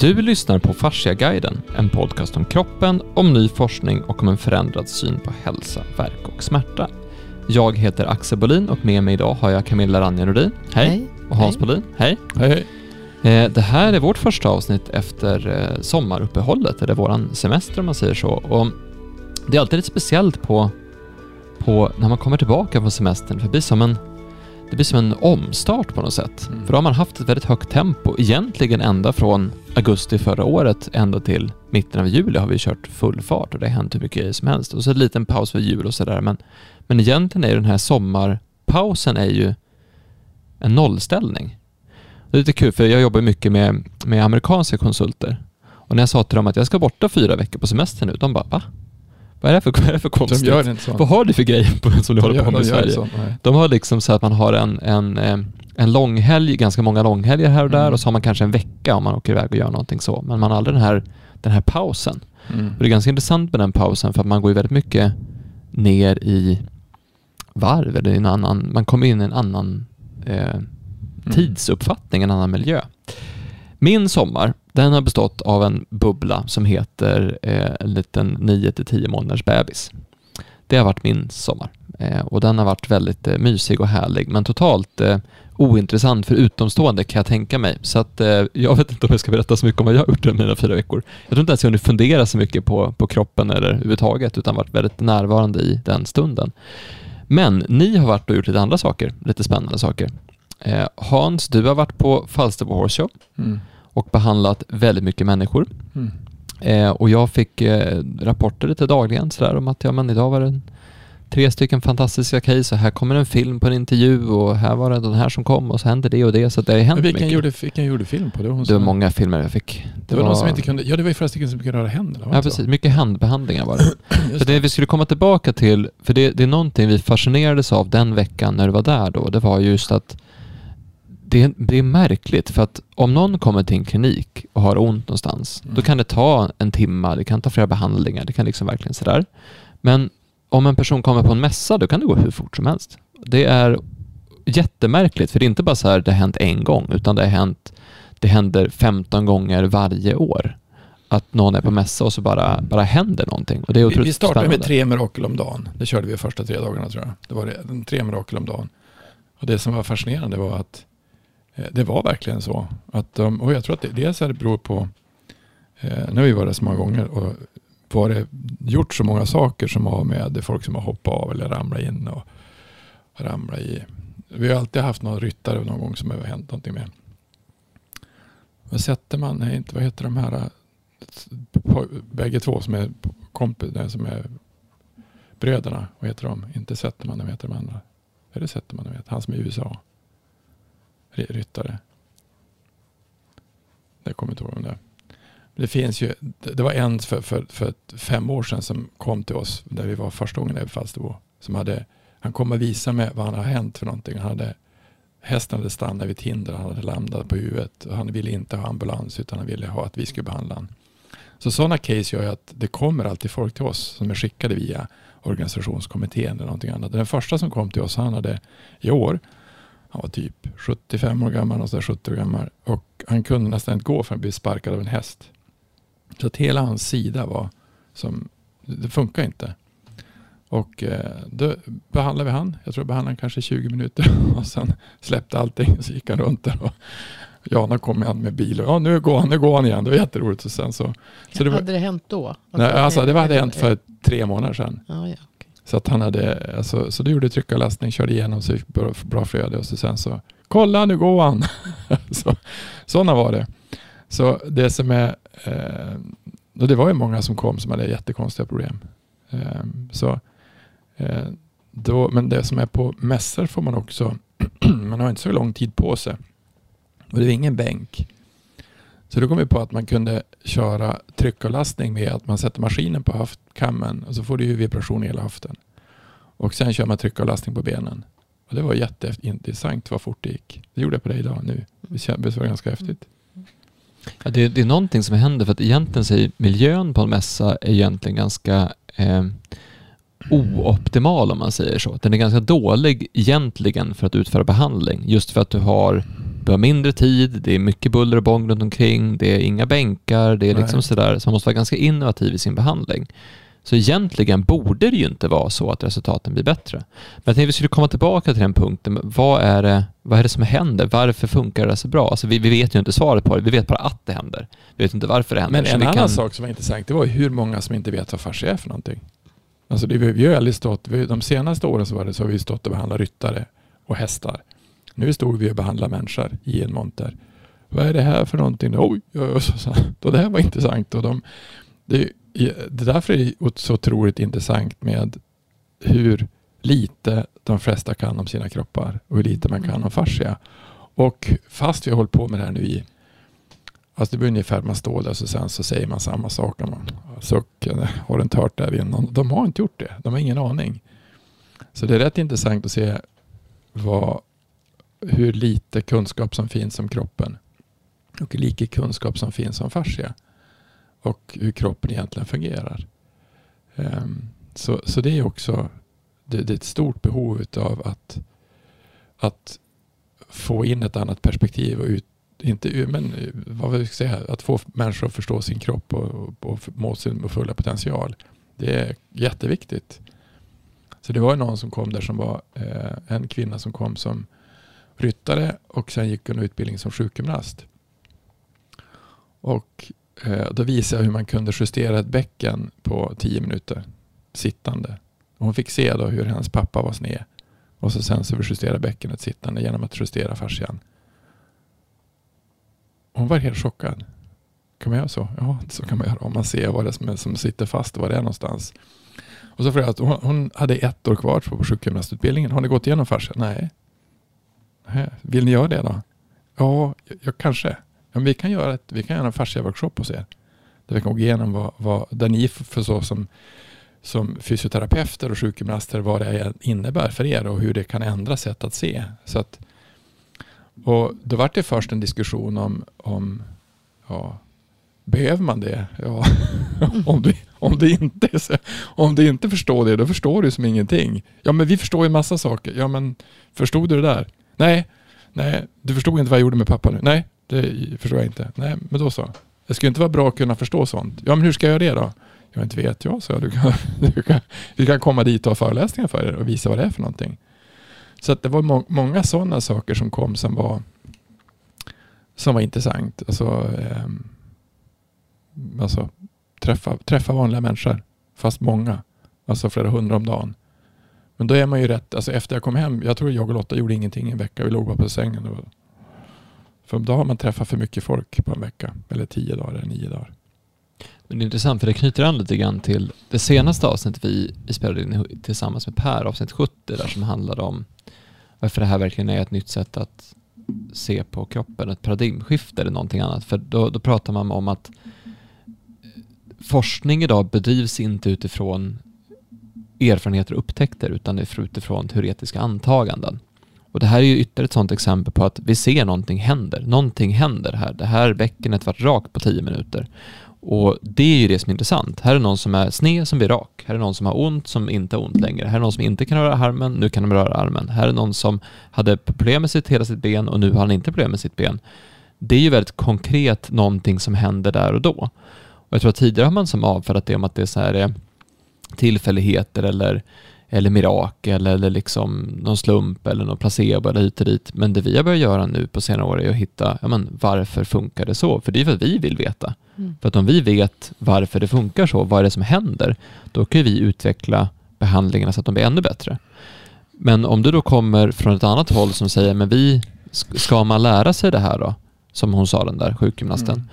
Du lyssnar på Fasciaguiden, en podcast om kroppen, om ny forskning och om en förändrad syn på hälsa, verk och smärta. Jag heter Axel Bolin och med mig idag har jag Camilla Ranja Nordin. Hej. Hej. Och Hans Hej. Bolin. Hej. Hej, hej. Eh, Det här är vårt första avsnitt efter eh, sommaruppehållet, eller våran semester om man säger så. Och det är alltid lite speciellt på, på när man kommer tillbaka från semestern, för det blir som en, det blir som en omstart på något sätt. Mm. För då har man haft ett väldigt högt tempo, egentligen ända från augusti förra året ända till mitten av juli har vi kört full fart och det har hänt hur mycket som helst. Och så en liten paus för jul och sådär. Men, men egentligen är ju den här sommarpausen är ju en nollställning. Det är lite kul för jag jobbar mycket med, med amerikanska konsulter. Och när jag sa till dem att jag ska borta fyra veckor på semester nu, de bara va? Vad är det för, vad är det för De konstigt? gör inte så. Vad har du för grejer på, som du De håller på med i de Sverige? så, nej. De har liksom så att man har en, en, eh, en långhelg, ganska många långhelger här och där Mm. och så har man kanske en vecka om man åker iväg och gör någonting så. Men man har aldrig den här, den här pausen. Mm. Och det är ganska intressant med den pausen för att man går ju väldigt mycket ner i varv eller i en annan, man kommer in i en annan eh, Mm. tidsuppfattning, en annan miljö. Min sommar, den har bestått av en bubbla som heter eh, en liten 9-10 månaders bebis. Det har varit min sommar eh, och den har varit väldigt eh, mysig och härlig men totalt eh, ointressant för utomstående kan jag tänka mig. Så att eh, jag vet inte om jag ska berätta så mycket om vad jag har gjort under mina fyra veckor. Jag tror inte ens jag hunnit fundera så mycket på, på kroppen eller överhuvudtaget utan varit väldigt närvarande i den stunden. Men ni har varit och gjort lite andra saker, lite spännande saker. Eh, Hans, du har varit på Falsterbo Horse Show Mm. och behandlat väldigt mycket människor. Mm. Eh, och jag fick eh, rapporter lite dagligen sådär om att ja, men idag var det tre stycken fantastiska case och här kommer en film på en intervju och här var det den här som kom och så hände det och det så det har hänt Men vilken mycket. gjorde, vilken gjorde film på? Det var, hon det var många filmer jag fick. Det var, någon som inte kunde, ja det var ju flera stycken som kunde röra händerna. var Ja det så? precis, mycket handbehandlingar var det. För det vi skulle komma tillbaka till, för det, det är någonting vi fascinerades av den veckan när du var där då, det var just att det, det är märkligt för att om någon kommer till en klinik och har ont någonstans, då Mm. kan det ta en timme, det kan ta flera behandlingar, det kan liksom verkligen sådär. Men om en person kommer på en mässa, då kan det gå hur fort som helst. Det är jättemärkligt, för det är inte bara så här det har hänt en gång, utan det har hänt, det händer 15 gånger varje år. Att någon är på mässa och så bara, bara händer någonting. Och det är vi, vi startade spännande. med tre mirakel om dagen. Det körde vi de första tre dagarna tror jag. Det var det, de tre mirakel om dagen. Och det som var fascinerande var att Eh, det var verkligen så. Att de, och jag tror att det, dels är det beror på, eh, nu har vi varit där så många gånger och var det gjort så många saker som har med folk som har hoppat av eller ramlat in och ramlat i. Vi har alltid haft någon ryttare någon gång som det har hänt någonting med. Vad sätter man, nej inte, vad heter de här, eh, bägge två som är kompis, nej, som är bröderna, vad heter de? Inte Zetterman, vad heter de andra? Är det Zetterman, vet, han som är i USA? Ryttare. Det kommer inte ihåg om det. Det finns ju, det var en för, för, för fem år sedan som kom till oss, där vi var första gången i Falsterbo, som hade, han kom och visade mig vad han har hänt för någonting. Han hade, hästen hade stannat vid ett hinder, han hade landat på huvudet och han ville inte ha ambulans utan han ville ha att vi skulle behandla honom. Så sådana case gör ju att det kommer alltid folk till oss som är skickade via organisationskommittén eller någonting annat. Den första som kom till oss, han hade i år, han var typ 75 år gammal, och så där 70 år gammal och han kunde nästan inte gå för han blev sparkad av en häst. Så att hela hans sida var som, det funkar inte. Och eh, då behandlade vi han, jag tror jag behandlade han kanske 20 minuter och sen släppte allting och så gick han runt där och Jana kom igen med bil och ja nu går han, nu går han igen, det var jätteroligt och sen så, så det var, hade det hänt då? nej, alltså det hade hänt för tre månader sedan. Ja, ja. Så att han hade, alltså, så det gjorde tryck och lastning, körde igenom så fick bra, bra flöde och så sen så, kolla nu går han. så, sådana var det. Så det som är, eh, och det var ju många som kom som hade jättekonstiga problem. Eh, så, eh, då, men det som är på mässor får man också, man har inte så lång tid på sig. Och det är ingen bänk. Så då kom vi på att man kunde köra tryckavlastning med att man sätter maskinen på höftkammen och så får du ju vibration i hela höften. Och sen kör man tryckavlastning på benen. Och det var jätteintressant vad fort det gick. Det gjorde jag på dig idag nu. Det kändes det var ganska häftigt. Mm. Ja, det, det är någonting som händer för att egentligen säger miljön på en mässa är egentligen ganska eh, ooptimal om man säger så. Den är ganska dålig egentligen för att utföra behandling just för att du har vi har mindre tid, det är mycket buller och bång runt omkring, det är inga bänkar, det är liksom sådär, så man måste vara ganska innovativ i sin behandling. Så egentligen borde det ju inte vara så att resultaten blir bättre. Men jag tänkte vi skulle komma tillbaka till den punkten. Vad är det, vad är det som händer? Varför funkar det så bra? Alltså vi, vi vet ju inte svaret på det. Vi vet bara att det händer. Vi vet inte varför det händer. Men Så en annan kan- sak som var intressant, det var hur många som inte vet vad fascia är för någonting. Alltså det, vi har ju aldrig stått, de senaste åren så, var det, så har vi stått och behandlat ryttare och hästar. Nu stod vi och behandlade människor i en monter. Vad är det här för någonting? Oj, oj, det här var intressant. Och de, det, det är därför är det så otroligt intressant med hur lite de flesta kan om sina kroppar och hur lite man kan om fascia. Och fast vi har hållit på med det här nu i Alltså det blir ungefär man står där och sen så säger man samma sak. Och man suckar, har inte hört det här innan? De har inte gjort det. De har ingen aning. Så det är rätt intressant att se vad, hur lite kunskap som finns om kroppen. Och hur lite kunskap som finns om fascia. Och hur kroppen egentligen fungerar. Um, så, så det är också det, det är ett stort behov av att, att få in ett annat perspektiv och ut, inte, men vad vill jag säga, att få människor att förstå sin kropp och, och, och må sin fulla potential. Det är jätteviktigt. Så det var någon som kom där som var eh, en kvinna som kom som ryttare och sen gick hon utbildning som sjukgymnast. Och eh, då visade jag hur man kunde justera ett bäcken på tio minuter sittande. Och hon fick se då hur hennes pappa var sned. Och så sen så justera bäckenet sittande genom att justera fascian. Hon var helt chockad. Kan man göra så? Ja, så kan man göra om man ser vad det är som, som sitter fast och var det är någonstans. Och så frågade jag att hon, hon hade ett år kvar på sjukgymnastutbildningen. Har ni gått igenom fascia? Nej. Vill ni göra det då? Ja, jag, kanske. Ja, men vi kan göra ett, vi kan göra en fascia-workshop hos er. Där vi kan gå igenom vad, vad där ni förstår som, som fysioterapeuter och sjukgymnaster vad det innebär för er och hur det kan ändra sätt att se. Så att, och då var det först en diskussion om, om ja, behöver man det? Ja, om, du, om, du inte, så- om du inte förstår det, då förstår du som ingenting. Ja, men vi förstår ju massa saker. Ja, men förstod du det där? Nej, nej, du förstod inte vad jag gjorde med pappa nu. Nej, det förstår jag inte. Nej, men då så. Det skulle inte vara bra att kunna förstå sånt. Ja, men hur ska jag göra det då? Jag inte vet jag, så du kan, du kan, vi kan komma dit och ha föreläsningar för er och visa vad det är för någonting. Så att det var må, många sådana saker som kom som var, som var intressant. Alltså, eh, alltså träffa, träffa vanliga människor, fast många. Alltså flera hundra om dagen. Men då är man ju rätt, alltså efter jag kom hem, jag tror jag och Lotta gjorde ingenting en vecka, vi låg bara på sängen. Och, för då har man träffat för mycket folk på en vecka, eller tio dagar eller nio dagar. Men det är intressant för det knyter an lite grann till det senaste avsnittet vi, vi spelade in tillsammans med Per, avsnitt 70, där som handlade om varför det här verkligen är ett nytt sätt att se på kroppen, ett paradigmskifte eller någonting annat. För då, då pratar man om att eh, forskning idag bedrivs inte utifrån erfarenheter och upptäckter utan det är utifrån teoretiska antaganden. Och det här är ju ytterligare ett sådant exempel på att vi ser någonting händer. Någonting händer här. Det här bäckenet vart rakt på tio minuter. Och det är ju det som är intressant. Här är någon som är sned som blir rak. Här är någon som har ont som inte har ont längre. Här är någon som inte kan röra armen, nu kan de röra armen. Här är någon som hade problem med sitt, hela sitt ben och nu har han inte problem med sitt ben. Det är ju väldigt konkret någonting som händer där och då. Och jag tror att tidigare har man som avfärdat det om att det är så här är tillfälligheter eller, eller mirakel eller liksom någon slump eller någon placebo eller hit och dit. Men det vi har börjat göra nu på senare år är att hitta, ja men varför funkar det så? För det är för att vi vill veta. Mm. För att om vi vet varför det funkar så, vad är det som händer, då kan vi utveckla behandlingarna så att de blir ännu bättre. Men om du då kommer från ett annat håll som säger, men vi, ska man lära sig det här då? Som hon sa den där sjukgymnasten. Mm.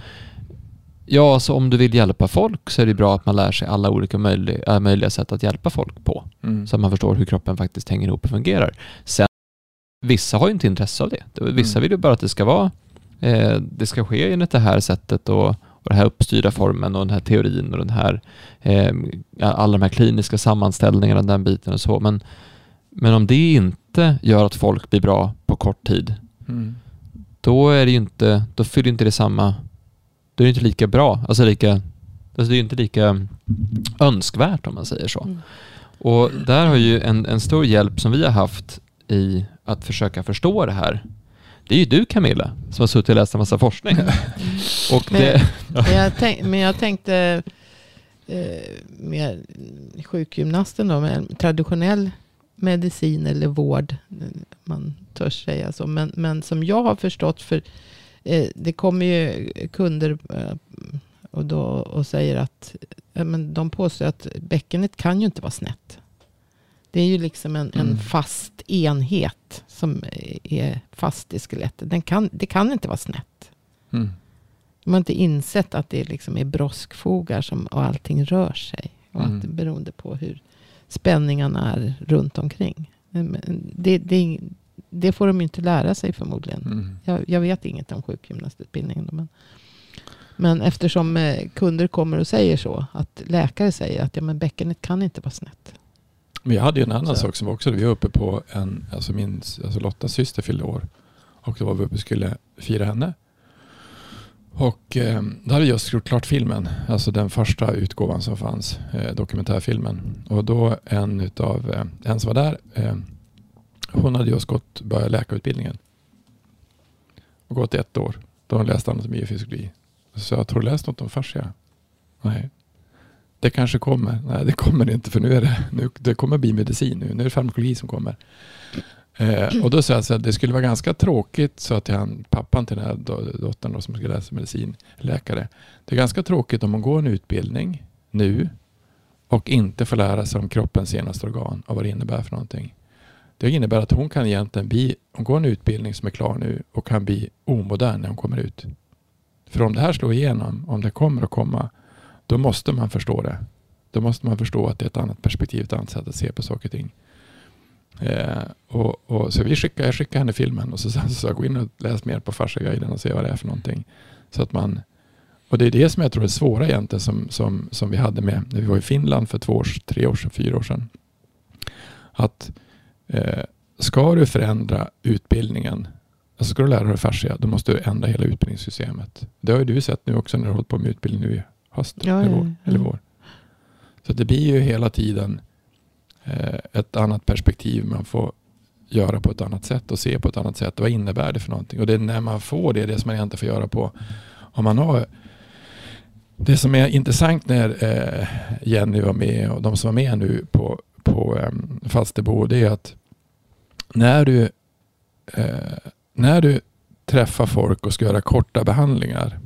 Ja, så om du vill hjälpa folk så är det bra att man lär sig alla olika möjliga, äh, möjliga sätt att hjälpa folk på. Mm. Så att man förstår hur kroppen faktiskt hänger ihop och fungerar. Sen, vissa har ju inte intresse av det. Vissa Mm. vill ju bara att det ska vara, eh, det ska ske enligt det här sättet och, och den här uppstyrda formen och den här teorin och den här, eh, alla de här kliniska sammanställningarna, den biten och så. Men, men om det inte gör att folk blir bra på kort tid, Mm. då är det inte, då fyller inte det samma, då är det inte lika bra, alltså lika, alltså det är inte lika önskvärt om man säger så. Mm. Och där har ju en, en stor hjälp som vi har haft i att försöka förstå det här, Det är ju du Camilla som har suttit och läst en massa forskning. och Men- det, Men jag, tänk, men jag tänkte eh, med sjukgymnasten då, med traditionell medicin eller vård, man törs säga så. Men, men som jag har förstått, för det kommer ju kunder eh, och, då, och säger att men de påstår att bäckenet kan ju inte vara snett. Det är ju liksom en, en Mm. fast enhet som är fast i skelettet. Den kan, det kan inte vara snett. Mm. De har inte insett att det liksom är broskfogar som, och allting rör sig. Och Mm. att det beroende på hur spänningarna är runt omkring. Det, det, det får de inte lära sig förmodligen. Mm. Jag, jag vet inget om sjukgymnastutbildningen. Men, men eftersom eh, kunder kommer och säger så. Att läkare säger att ja, men bäckenet kan inte vara snett. Men jag hade ju en annan Så. sak som också, vi var uppe på en, alltså min, alltså Lottas syster fyllde år. Och då var vi uppe och skulle fira henne. Och eh, då hade vi just gjort klart filmen, alltså den första utgåvan som fanns, eh, dokumentärfilmen. Och då en utav, eh, en som var där, eh, hon hade just gått, börjat läkarutbildningen. Och gått ett år. Då hon läste anatomi och fysiologi. Så jag har du läst något om fascia? Nej. Det kanske kommer. Nej, det kommer inte för nu är det, nu, det kommer bli medicin nu. Nu är det farmakologi som kommer. Eh, och då sa jag så att det skulle vara ganska tråkigt, så att han, pappan till den här dottern då, som ska läsa medicin, läkare. Det är ganska tråkigt om hon går en utbildning nu och inte får lära sig om kroppens senaste organ och vad det innebär för någonting. Det innebär att hon kan egentligen bli, hon går en utbildning som är klar nu och kan bli omodern när hon kommer ut. För om det här slår igenom, om det kommer att komma, då måste man förstå det. Då måste man förstå att det är ett annat perspektiv, ett annat sätt att se på saker och ting. Eh, och, och, så vi skickade, jag skickade henne filmen och så sa jag gå in och läs mer på Farsa-guiden och se vad det är för någonting. Så att man, och det är det som jag tror är svåra egentligen som, som, som vi hade med när vi var i Finland för två år, tre år sedan, fyra år sedan. Att eh, ska du förändra utbildningen, alltså ska du lära dig fascia, då måste du ändra hela utbildningssystemet. Det har ju du sett nu också när du har hållit på med utbildning nu i höst Ja, eller, vår, eller vår. Så det blir ju hela tiden eh, ett annat perspektiv man får göra på ett annat sätt och se på ett annat sätt. Vad innebär det för någonting? Och det är när man får det, det som man egentligen får göra på om man har det som är intressant när eh, Jenny var med och de som var med nu på, på eh, Falsterbo det är att när du, eh, när du träffar folk och ska göra korta behandlingar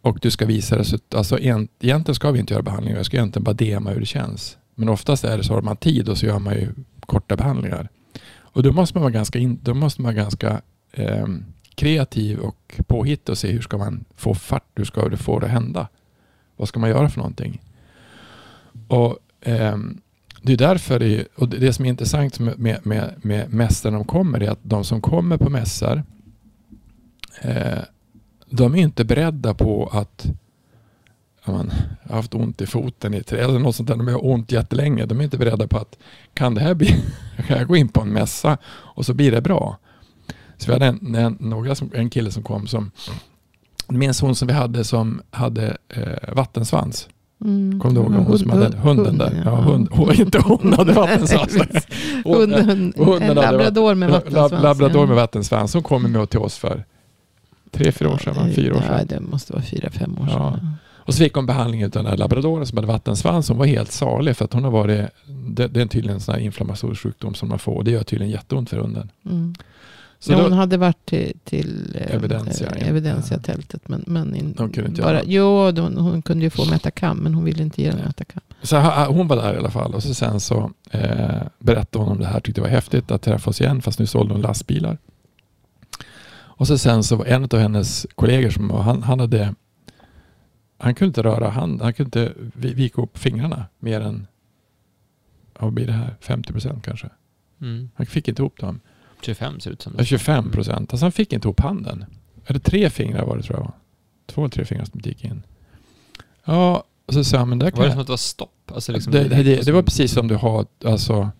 och du ska visa resultat. Alltså egentligen ska vi inte göra behandlingar. Jag ska egentligen bara dema hur det känns. Men oftast är det så har man tid och så gör man ju korta behandlingar. Och då måste man vara ganska, in, då måste man vara ganska eh, kreativ och påhittig och se hur ska man få fart, hur ska du få det att hända? Vad ska man göra för någonting? Och Ehm, det är därför det, och det som är intressant med, med, med, mässan de kommer är att de som kommer på mässor eh, de är inte beredda på att man, jag har haft ont i foten i tre eller något sånt där. De har ont jättelänge. De är inte beredda på att kan det här bli, kan jag gå in på en mässa och så blir det bra. Så vi hade en, en, några som, en kille som kom som minns hon som vi hade som hade eh, vattensvans. Mm. Kommer du ihåg Ja, hon som hund- hade hunden där? Ja, ja. hund, hon, inte hon hade vattensvans. Hund, hund, en hunden hade labrador med vatten- vattensvans. lab- Labrador ja. med vattensvans. Hon kom med till oss för tre, fyra år sedan, va? fyra år Ja, sedan. det måste vara fyra, fem år Ja. sedan. Och så fick hon behandling av den här labradoren som hade vattensvans. Hon var helt salig för att hon har varit, det, det är tydligen en sån här inflammatorisk sjukdom som man får. Det gör tydligen jätteont för hunden. Mm. Så ja, då, hon hade varit till, till eh, Evidensia, eh. Evidensia-tältet. Men, men in, De kunde inte bara, göra Jo, hon kunde ju få Metacam, men hon ville inte ge den. Metacam. så hon var där i alla fall och så sen så eh, berättade hon om det här. Tyckte det var häftigt att träffa oss igen fast nu sålde hon lastbilar. Och så sen så var en av hennes kollegor som han, han hade han kunde inte röra hand, han kunde inte vi- vika upp fingrarna mer än vad blir det här? 50 procent kanske. Mm. Han fick inte ihop dem. 25 ser det ut som. Ja, 25 procent. Alltså han fick inte ihop handen. Eller tre fingrar var det tror jag. Två eller tre fingrar som gick in. Ja, och så sa han, men där kan Var det jag... som att det var stopp? Alltså liksom det, det, det, det var precis som du har, alltså,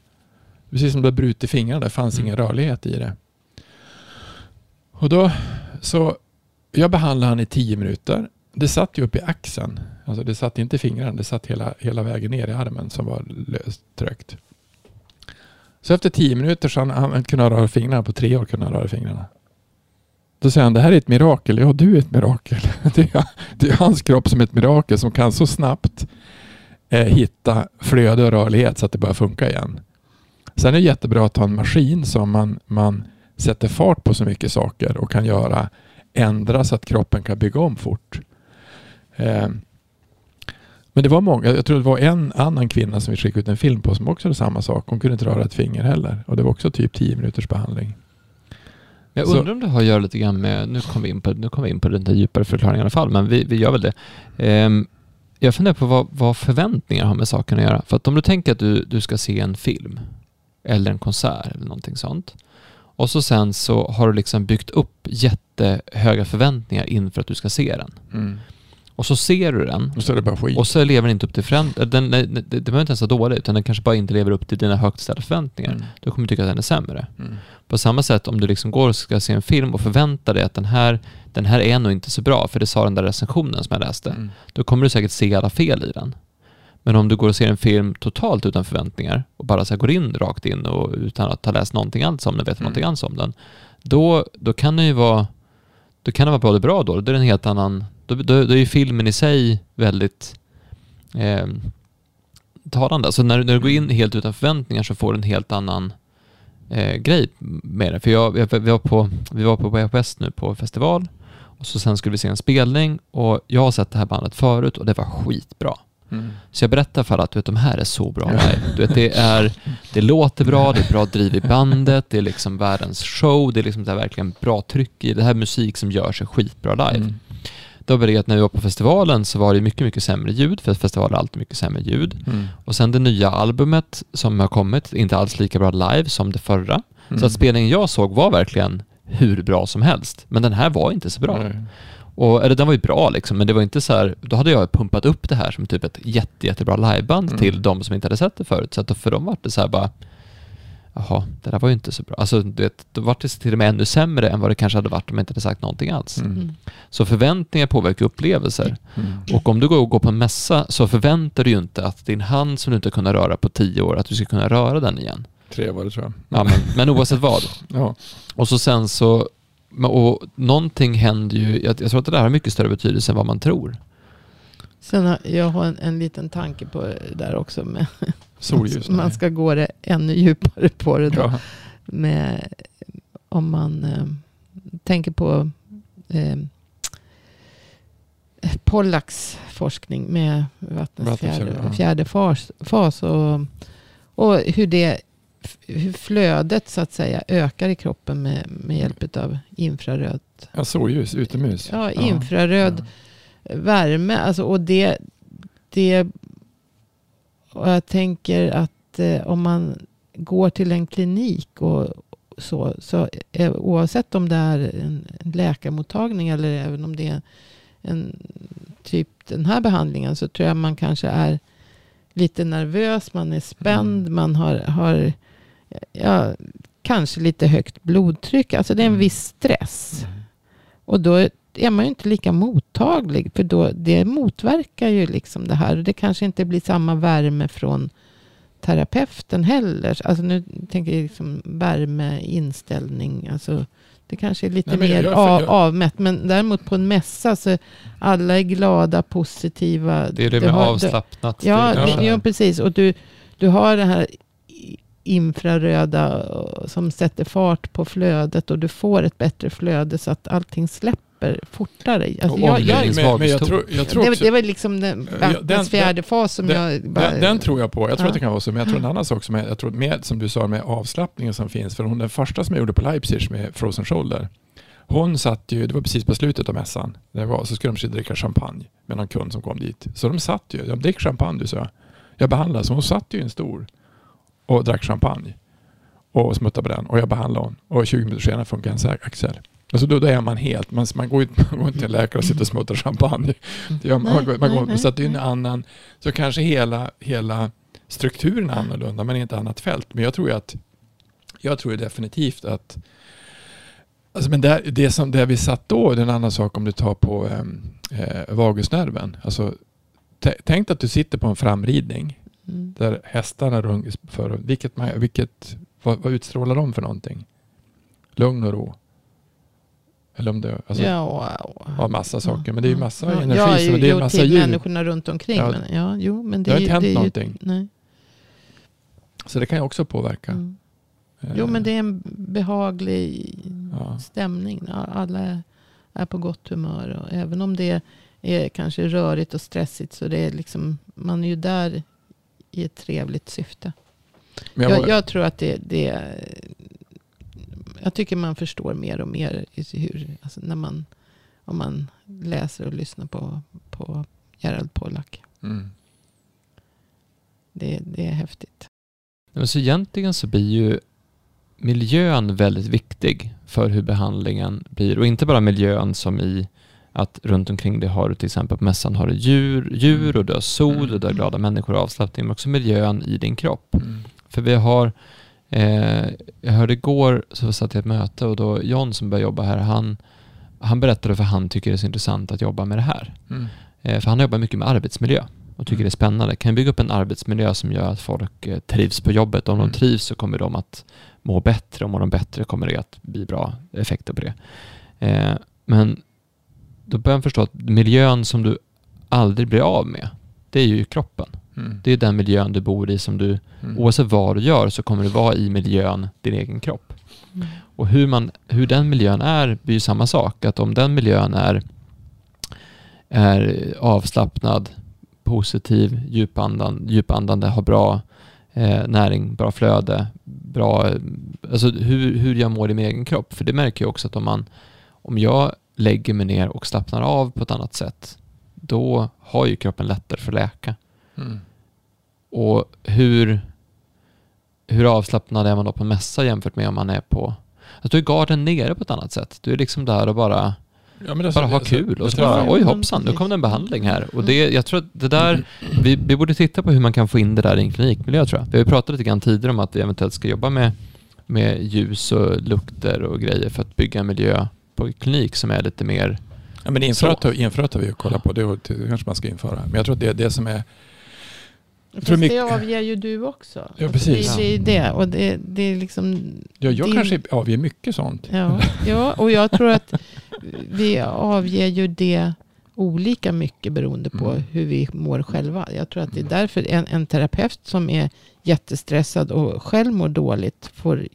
precis som du har brutit fingrarna. Det fanns Mm. ingen rörlighet i det. Och då, så, jag behandlade han i tio minuter. Det satt ju upp i axeln. Alltså det satt inte i fingrarna, det satt hela, hela vägen ner i armen som var löst tryckt. Så efter tio minuter så han, han kunde röra fingrarna. På tre år kunde han röra fingrarna. Då säger han, det här är ett mirakel. Ja, du är ett mirakel. Det är, det är hans kropp som är ett mirakel som kan så snabbt eh, hitta flöde och rörlighet så att det börjar funka igen. Sen är det jättebra att ha en maskin som man, man sätter fart på så mycket saker och kan göra ändra så att kroppen kan bygga om fort. Eh, men det var många, jag tror det var en annan kvinna som vi skickade ut en film på som också hade samma sak. Hon kunde inte röra ett finger heller och det var också typ 10 minuters behandling. Jag Så- undrar om det har att göra lite grann med, nu kommer vi in på, nu kommer vi in på den där djupare förklaringen i alla fall, men vi, vi gör väl det. Ehm, jag funderar på vad, vad förväntningar har med saken att göra. För att om du tänker att du, du ska se en film eller en konsert eller någonting sånt. Och så sen så har du liksom byggt upp jättehöga förväntningar inför att du ska se den. Och så ser du den Och så är det bara skit. och så lever den inte upp till förväntningarna. Den, det, det behöver inte ens vara dåligt, utan den kanske bara inte lever upp till dina högt ställda förväntningar. Mm. Då kommer du tycka att den är sämre. Mm. På samma sätt om du liksom går och ska se en film och förväntar dig att den här, den här är nog inte så bra, för det sa den där recensionen som jag läste. Mm. Då kommer du säkert se alla fel i den. Men om du går och ser en film totalt utan förväntningar och bara så går in rakt in och utan att ha läst någonting alls om den, vet Mm. någonting alls om den, då, då kan den ju vara då kan den vara både bra och dålig. Då är det en helt annan... Då, då, då är ju filmen i sig väldigt eh, talande. Så när, när du går in helt utan förväntningar så får du en helt annan eh, grej med det. För jag, jag, vi, var på, vi var på West nu på festival och så sen skulle vi se en spelning och jag har sett det här bandet förut och det var skitbra. Mm. Så jag berättar för alla att du vet, de här är så bra live. Du vet, det, är, det låter bra, det är bra driv i bandet, det är liksom världens show, det är liksom det verkligen bra tryck i det här är musik som gör sig skitbra live. Mm. Då var det att när vi var på festivalen så var det mycket, mycket sämre ljud, för festivaler har alltid mycket sämre ljud. Mm. Och sen det nya albumet som har kommit, inte alls lika bra live som det förra. Mm. Så att spelningen jag såg var verkligen hur bra som helst. Men den här var inte så bra. Nej. Och, eller den var ju bra liksom, men det var inte så här, då hade jag pumpat upp det här som typ ett jätte, jättebra liveband Mm. till de som inte hade sett det förut. Så att för dem var det så här bara, jaha, det där var ju inte så bra. Alltså, vet, då var det till och med ännu sämre än vad det kanske hade varit om jag inte hade sagt någonting alls. Mm. Mm. Så förväntningar påverkar upplevelser. Mm. Och om du går och går på en mässa så förväntar du ju inte att din hand som du inte kunnat röra på tio år, att du ska kunna röra den igen. Tre var det tror jag. Ja, men, men oavsett vad. Ja. Och så sen så, och någonting händer ju, jag, jag tror att det där har mycket större betydelse än vad man tror. Sen har, jag har en, en liten tanke på det där också. Med, Solljus. man ska gå det ännu djupare på det då. ja. Med, om man eh, tänker på eh, Pollaks forskning med vattnets fjärde, fjärde, ja. fas, fas och, och hur det hur flödet så att säga ökar i kroppen med, med hjälp av infraröd, ja, solljus, utomhus. ja, infraröd värme. Alltså, och det, det och jag tänker att eh, om man går till en klinik och så, så eh, oavsett om det är en, läkarmottagning eller även om det är en typ den här behandlingen så tror jag man kanske är lite nervös, man är spänd, Mm. man har, har ja, kanske lite högt blodtryck. Alltså det är en Mm. viss stress. Mm. Och då är man ju inte lika mottaglig. För då, det motverkar ju liksom det här. Och det kanske inte blir samma värme från terapeuten heller. Alltså nu tänker jag liksom värme, inställning. Alltså det kanske är lite Nej, mer jag- av, jag- avmätt. Men däremot på en mässa så alla är glada, positiva. Det är det Du med har- du- avslappnat. Ja, det ja, precis. Och du, du har det här infraröda eh, som sätter fart på flödet och du får ett bättre flöde så att allting släpper fortare. Alltså jag, jag, Men, men jag tror, jag tror det, också, det var liksom den, den- fjärde fas som den- jag bara... den, den tror jag på. Jag tror Ja. att det kan vara så. Men jag tror en annan sak som är, jag tror med, som du sa med avslappningen som finns. För hon den första som jag gjorde på Leipzig med Frozen Shoulder. Hon satt ju, det var precis på slutet av mässan. Det var, så skulle de dricka champagne med någon kund som kom dit. Så de satt ju, de drick champagne du sa. Jag behandlade, så hon satt ju i en stol och drack champagne. Och smuttade på den. Och jag behandlade hon. Och 20 minuter senare funkar hennes axel. Alltså då, då är man helt, man, man, går, inte- man går inte till en läkare och sitter och smuttar champagne. Det gör man, man, går, man Nej, går, nej, så att det är en nej. annan, så kanske hela, hela strukturen är annorlunda men i ett annat fält. Men jag tror att, jag tror definitivt att Alltså men det, det som det vi satt då, det är en annan sak om du tar på ehm, eh, vagusnerven. Alltså, tä- tänk att du sitter på en framridning Mm. där hästarna rung för vilket, man- vilket vad, vad utstrålar de för någonting? Lugn och ro. Eller om det, alltså, ja, och, ja, massa saker. Men det är ju massa ja, energi. Ja, jo, det är massa till ljud. människorna runt omkring. Ja. Men, ja, jo, men det, Det har inte hänt det är ju- någonting. Nej. Så det kan ju också påverka. Mm. Eh, Jo, men det är en behaglig Ja. stämning. Alla är- på gott humör. Och även om det är kanske rörigt och stressigt så det är liksom, man är ju där i ett trevligt syfte. Jag, Jag, jag tror att det, det Jag tycker man förstår mer och mer hur, alltså när man, om man läser och lyssnar på, på Gerald Pollack. mm. Det, det är häftigt. Men så egentligen så blir ju miljön väldigt viktig för hur behandlingen blir. Och inte bara miljön som i att runt omkring det har du till exempel på mässan har du djur, djur och du har sol och du har glada människor och avslappning, men också miljön i din kropp. Mm. För vi har, eh, jag hörde igår så satt jag i ett möte och då John som börjar jobba här, han, han berättade för han tycker det är så intressant att jobba med det här. Mm. Eh, för han jobbar mycket med arbetsmiljö och tycker Mm. det är spännande. Kan vi bygga upp en arbetsmiljö som gör att folk eh, trivs på jobbet? Om Mm. de trivs så kommer de att må bättre. Om de bättre kommer det att bli bra effekter på det. Eh, men då börjar han förstå att miljön som du aldrig blir av med, det är ju kroppen. Mm. Det är den miljön du bor i som du, Mm. oavsett vad du gör så kommer du vara i miljön, din egen kropp. Och hur, man, hur den miljön är blir ju samma sak. Att om den miljön är, är avslappnad, positiv, djupandan, djupandande, har bra eh, näring, bra flöde, bra... Alltså hur, hur jag mår i min egen kropp. För det märker jag också att om, man, om jag lägger mig ner och slappnar av på ett annat sätt, då har ju kroppen lättare för att läka. Mm. Och hur, hur avslappnad är man då på en mässa jämfört med om man är på... Att du är garden nere på ett annat sätt. Du är liksom där och bara, Ja, alltså, bara ha alltså, kul. Och så bara, oj hoppsan, nu kom det en behandling här. Och det, jag tror att det där, vi, vi borde titta på hur man kan få in det där i en klinikmiljö tror jag. Vi har ju pratat lite grann tidigare om att vi eventuellt ska jobba med, med ljus och lukter och grejer för att bygga en miljö på klinik som är lite mer... Ja, men införat, har- införat har vi ju kollat på. Det, kanske man ska införa. Men jag tror att det det som är... Fast tror det mycket- avger ju du också. Alltså, Ja, precis. Det, det är det. Och det, det är liksom... Ja, jag din- kanske avger mycket sånt. Ja, ja, och jag tror att vi avger ju det olika mycket beroende på Mm. hur vi mår själva. Jag tror att det är därför en, en terapeut som är jättestressad och själv mår dåligt får,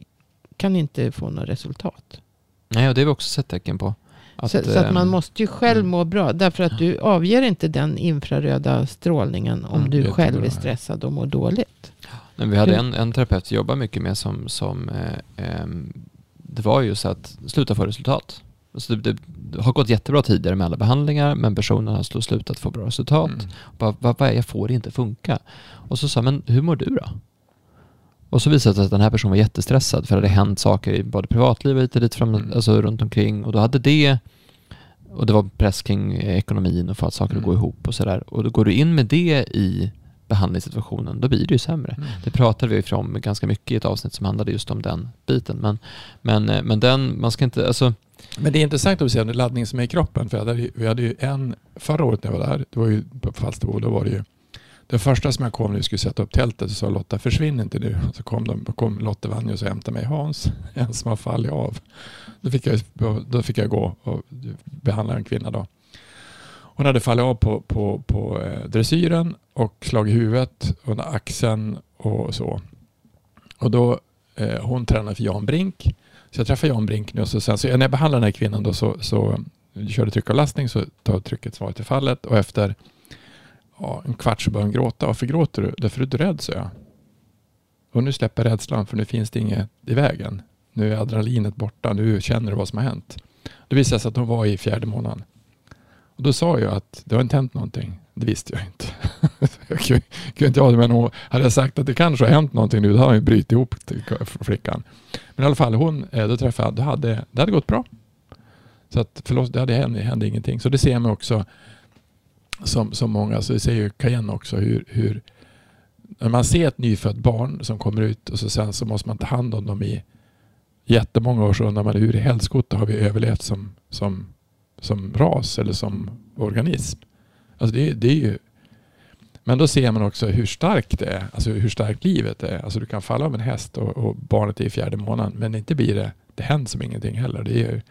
kan inte få något resultat. Nej, och det har vi också sett tecken på. Så, så att man ehm, måste ju själv mm. må bra. Därför att du avger inte den infraröda strålningen om Mm, du själv är stressad och mår dåligt. Men vi hade en, en terapeut vi jobbar mycket med som, som eh, ehm, det var ju så att sluta få resultat. Alltså det, det har gått jättebra tidigare med alla behandlingar men personen har slu- slutat få bra resultat. Mm. Bara, vad, vad är jag får inte funka? Och så sa men hur mår du då? Och så visade det sig att den här personen var jättestressad för det hade hänt saker i både privatliv och dit fram, Mm. alltså runt omkring. Och då hade det, och det var press kring ekonomin och få att saker att Mm. gå ihop och sådär. Och då går du in med det i behandlingssituationen, då blir det ju sämre. Mm. Det pratade vi om ganska mycket i ett avsnitt som handlade just om den biten. Men, men, eh, men den, man ska inte, alltså, Men det är intressant att se den laddning som är i kroppen. För hade, vi hade ju en, förra året när jag var där, det var ju på Falsterbo, då var det ju det första som jag kom när vi skulle sätta upp tältet så sa Lotta försvinn inte nu. Så kom, de, kom Lotte Vanja och hämtade mig Hans, en som har fallit av. Då fick jag, då fick jag gå och behandla en kvinna då. Hon hade fallit av på, på, på eh, dressyren och slagit huvudet under axeln och så. Och då, eh, hon tränade för Jan Brink. Så jag träffade Jan Brink nu och så, sen, så när jag behandlade den här kvinnan då så, så körde tryckavlastning så tar trycket svaret i fallet och efter ja, en kvart så började hon gråta. Varför gråter du? Därför är du rädd, sa jag. Och nu släpper rädslan för nu finns det inget i vägen. Nu är adrenalinet borta. Nu känner du vad som har hänt. Det visade sig att hon var i fjärde månaden. Och då sa jag att det har inte hänt någonting. Det visste jag inte. jag kunde kunde inte jag det, men hon hade jag sagt att det kanske har hänt någonting nu, då hade hon ju brutit ihop flickan. Men i alla fall, hon, eh, då träffade jag, det hade, det hade gått bra. Så att förlåt, det hade hände, hände ingenting. Så det ser man också som, som många, så vi ser ju Cayenne också hur, hur när man ser ett nyfött barn som kommer ut och så sen så måste man ta hand om dem i jättemånga år så undrar man hur i helskotta har vi överlevt som, som, som ras eller som organism. Alltså det, det är ju Men då ser man också hur starkt det är, alltså hur starkt livet är. Alltså du kan falla av en häst och, och barnet är i fjärde månaden, men inte blir det, det händer som ingenting heller. Det är,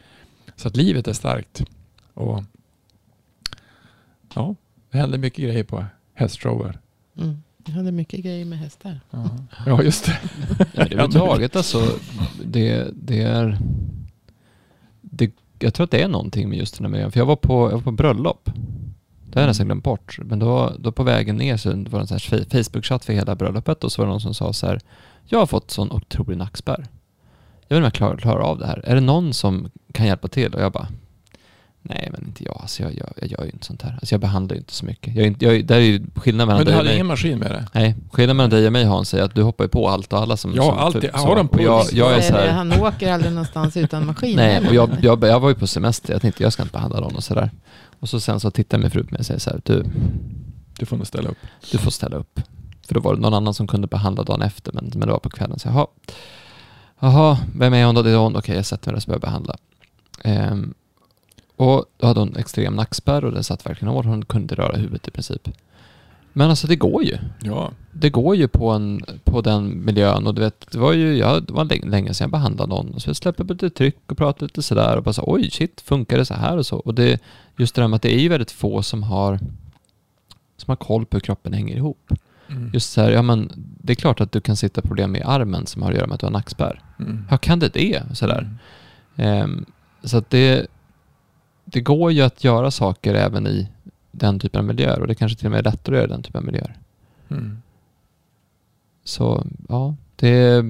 så att livet är starkt. Och ja, det händer mycket grejer på hästshower. Mm. Jag hade mycket grejer med hästar. Ja, ja just det. Ja, överhuvudtaget alltså, det, det är... Det, jag tror att det är någonting med just den här miljön. För jag var på, jag var på bröllop. Det har jag nästan glömt bort. Men då, då på vägen ner så var det en sån här Facebook-chatt för hela bröllopet och så var det någon som sa så här. Jag har fått sån otrolig nackspärr. Jag vet inte om jag klarar, klarar av det här. Är det någon som kan hjälpa till? Och jag bara, Nej, men inte jag. Alltså jag, jag, jag gör ju inte sånt här. Alltså jag behandlar ju inte så mycket. Jag, jag, där är ju skillnaden mellan Men du dig hade mig. ingen maskin med det? Nej, skillnaden mellan dig och mig Hans är att du hoppar ju på allt och alla som... Ja, som, alltid. så. Har de Och jag, puls? jag är så här, Han åker aldrig någonstans utan maskin. Nej, och jag, jag, jag var ju på semester. Jag tänkte jag ska inte behandla någon och sådär. Och så sen så tittar min fru på mig och säger så här, du, Du får nog ställa upp. du får ställa upp. För då var det någon annan som kunde behandla dagen efter, men, men det var på kvällen. Så jaha, jaha, vem är hon då? Det är hon. Okej, jag sätter mig där och så börjar jag behandla. Ehm, och då hade hon extrem nackspärr och det satt verkligen hårt. Hon kunde röra huvudet i princip. Men alltså det går ju. Ja. Det går ju på, en, på den miljön och du vet, det var ju, jag, det var länge, sedan jag behandlade någon. Så jag släpper på lite tryck och pratar lite sådär och bara så oj shit, funkar det så här och så? Och det, just det där med att det är ju väldigt få som har, som har koll på hur kroppen hänger ihop. Mm. Just så här, ja men det är klart att du kan sitta problem med armen som har att göra med att du har nackspärr. Mm. Hur kan det det? Sådär. Mm. Ehm, så att det, det går ju att göra saker även i den typen av miljöer och det kanske till och med är lättare att göra den typen av miljöer. Mm. Så ja, det...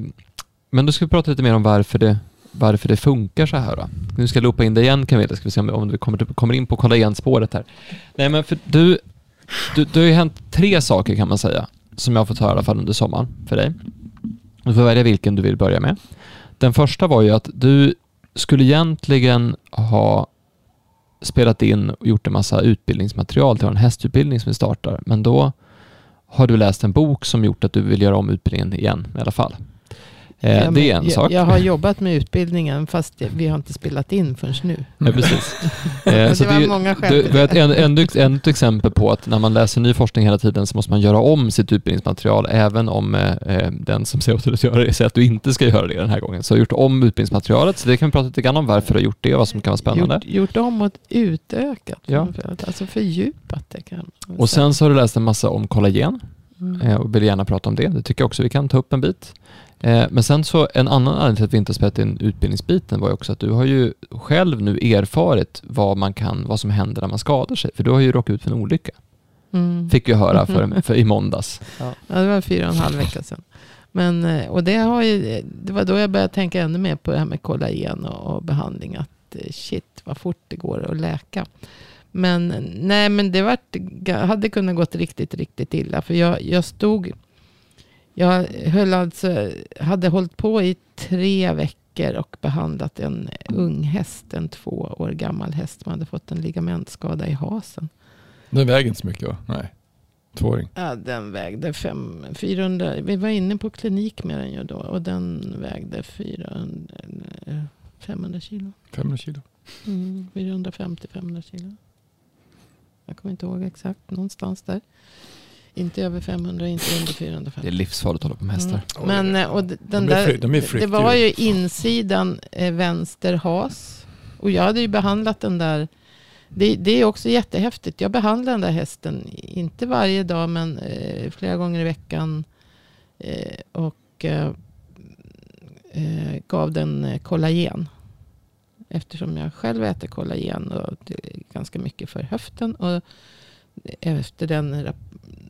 Men då ska vi prata lite mer om varför det, varför det funkar så här då. Nu ska jag loopa in det igen Camilla, ska vi se om, om vi kommer, kommer in på kolla igen spåret här. Nej men för du, du, det har ju hänt tre saker kan man säga, som jag har fått höra i alla fall under sommaren för dig. Du får välja vilken du vill börja med. Den första var ju att du skulle egentligen ha spelat in och gjort en massa utbildningsmaterial till en hästutbildning som vi startar, men då har du läst en bok som gjort att du vill göra om utbildningen igen i alla fall. Eh, Ja, det är en jag, sak. Jag har jobbat med utbildningen fast det- vi har inte spelat in förrän nu. Ja, precis. det Eh, så var ju- många skäl har ett, det. en, ännu ett exempel på att när man läser ny forskning hela tiden så måste man göra om sitt utbildningsmaterial även om eh, eh, den som ser åt dig att göra det säger att du inte ska göra det den här gången. Så jag har gjort om utbildningsmaterialet, så det kan vi prata lite grann om varför du har gjort det och vad som kan vara spännande. Gjort, gjort om och utökat. Ja. Alltså fördjupat det kan Och sen så har du läst en massa om kollagen Mm. och vill gärna prata om det. Det tycker jag också vi kan ta upp en bit. Eh, Men sen så en annan anledning till att vi inte har spelat in utbildningsbiten var ju också att du har ju själv nu erfarit vad man kan, vad som händer när man skadar sig. För du har ju råkat ut för en olycka. Mm. Fick jag höra för, för i måndags. Ja, det var fyra och en halv vecka sedan. Men, eh, och det, har ju, det var då jag började tänka ännu mer på det här med kollagen och, och behandling. Att eh, shit vad fort det går att läka. Men nej, men det vart, hade kunnat gått riktigt, riktigt illa. För jag, jag stod, jag höll alltså, hade hållit på i tre veckor och behandlat en ung häst, en två år gammal häst som hade fått en ligamentskada i hasen. Den väger inte så mycket va? Nej. Tvååring. Ja, den vägde fem, 400. Vi var inne på klinik med den ju då. Och den vägde 400, eh, 500 kilo. 500 kilo. Mm, 450-500 kilo. Jag kommer inte ihåg exakt. Någonstans där. Inte över 500, inte under Det 450. är livsfarligt att hålla på med hästar. Mm. Men och den De är där, de det var ju insidan eh, vänster has. Och jag hade ju behandlat den där. Det, det är också jättehäftigt. Jag behandlade den där hästen, inte varje dag men eh, flera gånger i veckan. Eh, och eh, eh, gav den eh, kollagen. Eftersom jag själv äter kollagen och det är ganska mycket för höften. Och efter den,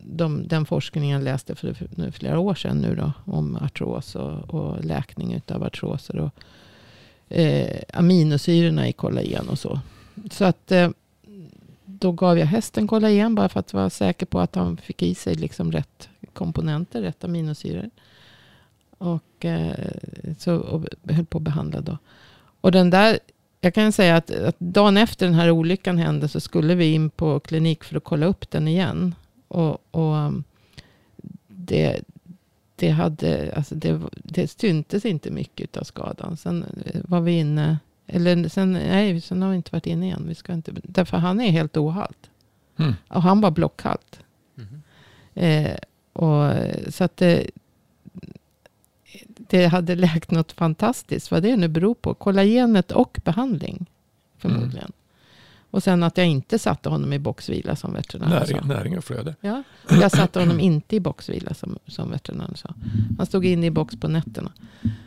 de, den forskningen jag läste för, nu flera år sedan nu då, om artros och, och läkning av artroser och eh, aminosyrorna i kollagen och så. Så att eh, då gav jag hästen kollagen bara för att vara säker på att han fick i sig liksom rätt komponenter, rätt aminosyror. Och, eh, så, och höll på att behandla då. Och den där, jag kan säga att, att dagen efter den här olyckan hände så skulle vi in på klinik för att kolla upp den igen. Och, och um, det, det, hade, alltså det, det syntes inte mycket av skadan. Sen eh, var vi inne, eller sen, nej, sen har vi inte varit inne igen. Vi ska inte, därför han är helt ohalt. Mm. Och han var blockhalt. Eh, och, så att det, det hade läkt något fantastiskt. Vad det nu beror på. Kollagenet och behandling. Förmodligen. Och sen att jag inte satte honom i boxvila som veterinären sa. Näring, näring och flöde. Ja, jag satte honom inte i boxvila som, som veterinären sa. Han stod inne i box på nätterna.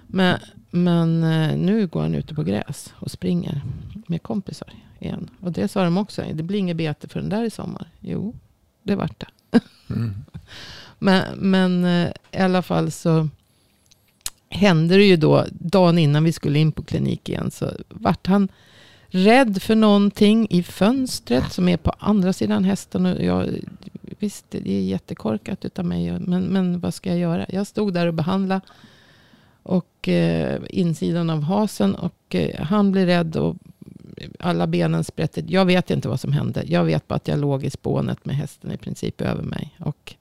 Men, men eh, nu går han ute på gräs och springer med kompisar igen. Och det sa de också. Det blir inget bete för den där i sommar. Jo, det vart det. Mm. Men, men eh, i alla fall så hände det ju då, dagen innan vi skulle in på klinik igen, så vart han rädd för någonting i fönstret som är på andra sidan hästen. Och jag, visst, det är jättekorkat utav mig, men, men vad ska jag göra? Jag stod där och behandlade och eh, insidan av hasen och eh, han blev rädd och alla benen sprätte. Jag vet inte vad som hände. Jag vet bara att jag låg i spånet med hästen i princip över mig. Och,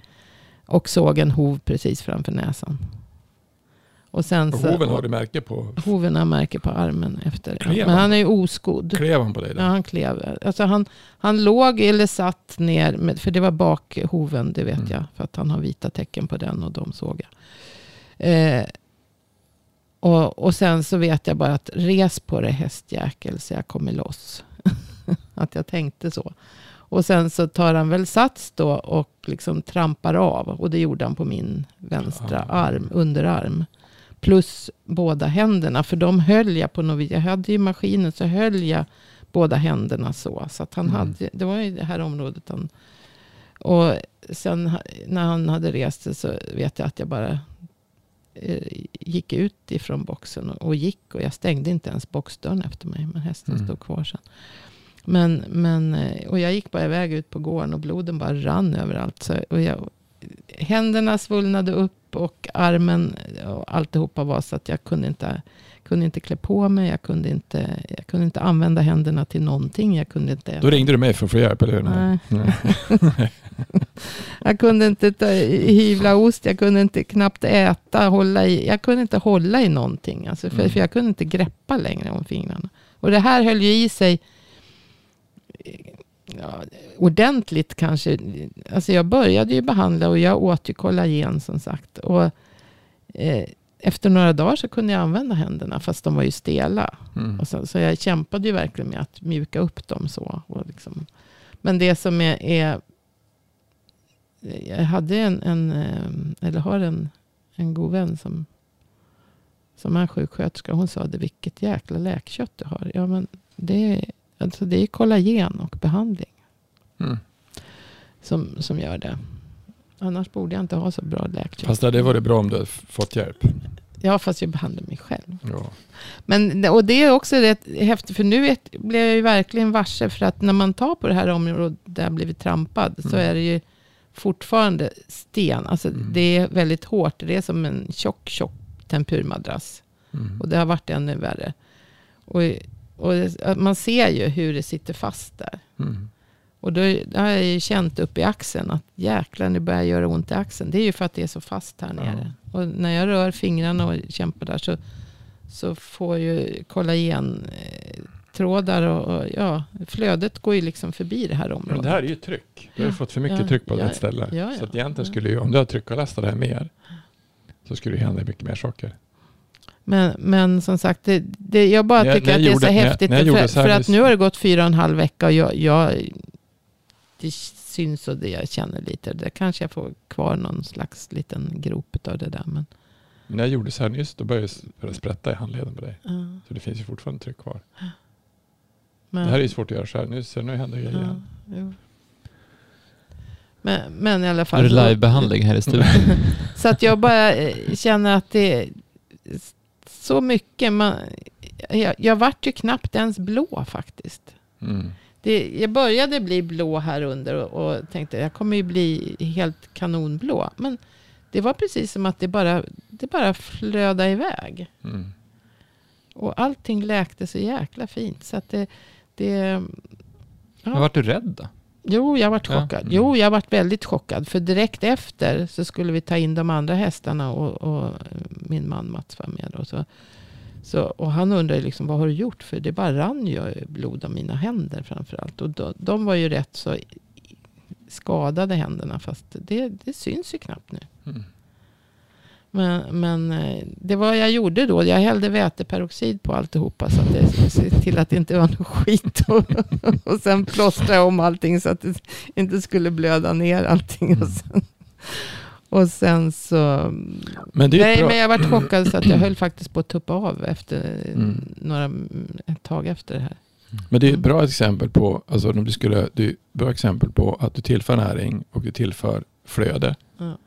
och såg en hov precis framför näsan. Och sen Och så, hoven har du märke på. hoven har märke på armen efter. Klev Men han? är ju oskodd. Klev han på dig? Ja, Då? han klev. Alltså han, han låg eller satt ner, med, för det var bakhoven, det vet Mm. jag. För att han har vita tecken på den och de såg jag. Eh, och, och sen så vet jag bara att res på det hästjäkel så jag kommer loss. att jag tänkte så. Och sen så tar han väl sats då och liksom trampar av. Och det gjorde han på min vänstra Ah. arm, underarm. Plus båda händerna. För de höll jag på något vis. Jag hade ju maskinen så höll jag båda händerna så. Så att han Mm. hade, det var ju det här området han... Och sen när han hade rest sig så vet jag att jag bara eh, gick ut ifrån boxen och, och gick. Och jag stängde inte ens boxdörren efter mig. Men hästen Mm. stod kvar sen. Men, men, eh, och jag gick bara iväg ut på gården och bloden bara rann överallt. Så, och jag, händerna svullnade upp och armen och alltihopa var så att jag kunde inte, kunde inte klä på mig. Jag kunde inte, jag kunde inte använda händerna till någonting. Jag kunde inte Då ringde du mig för att få hjälp, eller hur? Nej. Nej. Jag kunde inte ta, hyvla ost, jag kunde inte knappt äta, hålla i. Jag kunde inte hålla i någonting. Alltså för, Mm. för jag kunde inte greppa längre om fingrarna. Och det här höll ju i sig ja, ordentligt kanske. Alltså jag började ju behandla och jag åt ju kollagen som sagt. Och eh, efter några dagar så kunde jag använda händerna fast de var ju stela. Mm. Och så, så jag kämpade ju verkligen med att mjuka upp dem så. Och liksom. Men det som är, är jag hade en, en eh, eller har en, en god vän som, som är sjuksköterska. Hon sa det, vilket jäkla läkkött du har. Ja, men det, är- alltså det är kollagen och behandling Mm. som, som gör det. Annars borde jag inte ha så bra läkkött. Fast det hade varit bra om du hade fått hjälp. Ja, fast jag behandlar mig själv. Ja. Men, och det är också rätt häftigt, för nu vet, blev jag ju verkligen varse, för att när man tar på det här området där jag blivit trampad, så Mm. är det ju fortfarande sten. Alltså Mm. det är väldigt hårt, det är som en tjock, tjock tempurmadrass. Mm. Och det har varit ännu värre. Och, och man ser ju hur det sitter fast där. Mm. Och då har jag ju känt upp i axeln att jäklar, nu börjar göra ont i axeln. Det är ju för att det är så fast här Ja. nere. Och när jag rör fingrarna och kämpar där så, så får ju kollagen eh, trådar och, och ja, flödet går ju liksom förbi det här Men området. det här är ju tryck. Du har ju Ja. fått för mycket Ja. tryck på Ja. ett ställe. Ja, ja. Så att egentligen Ja. skulle ju, om du har tryckarlastat det här mer, så skulle det hända mycket mer saker. Men, men som sagt, det, det, jag bara När jag- tycker när att jag det är så när jag- häftigt. när jag gjorde för så för att nu har det gått fyra och en halv vecka och jag, jag det syns och det jag känner lite. Det kanske jag får kvar någon slags liten grop av det där. Men, Men när jag gjorde så här nyss, då började det sprätta i handleden på dig. ja, Så det finns ju fortfarande tryck kvar. men, Det här är ju svårt att göra så här. Nu, så nu händer grejer ja, igen. jo. men, men i alla Nu fall. är det livebehandling här i studion. Så att jag bara eh, känner att det är så mycket. Man, jag, jag vart ju knappt ens blå faktiskt. Mm. Det, jag började bli blå här under och, och tänkte jag kommer ju bli helt kanonblå. Men det var precis som att det bara, det bara flödade iväg. Mm. Och allting läkte så jäkla fint. Så att det, det Men vart du rädd då? Jo, jag varit Ja. chockad. Mm. Jo, jag varit väldigt chockad. För direkt efter så skulle vi ta in de andra hästarna och, och min man Mats var med. Och, så. Så, och han undrade liksom, vad har du gjort? För det bara rann ju blod av mina händer framförallt. Och de, de var ju rätt så skadade händerna. Fast det, det syns ju knappt nu. Mm. Men, men eh, det var jag gjorde då. Jag hällde väteperoxid på alltihopa. Så att det se till att det inte var något skit. Och, och sen plåstrade jag om allting så att det inte skulle blöda ner allting. Och sen, och sen så... Men Nej, bra. men jag var chockad så att jag höll faktiskt på att tuppa av efter Mm. några, ett tag efter det här. Men det är ett bra exempel på, alltså om du skulle, det är bra exempel på att du tillför näring och du tillför flöde. Ja.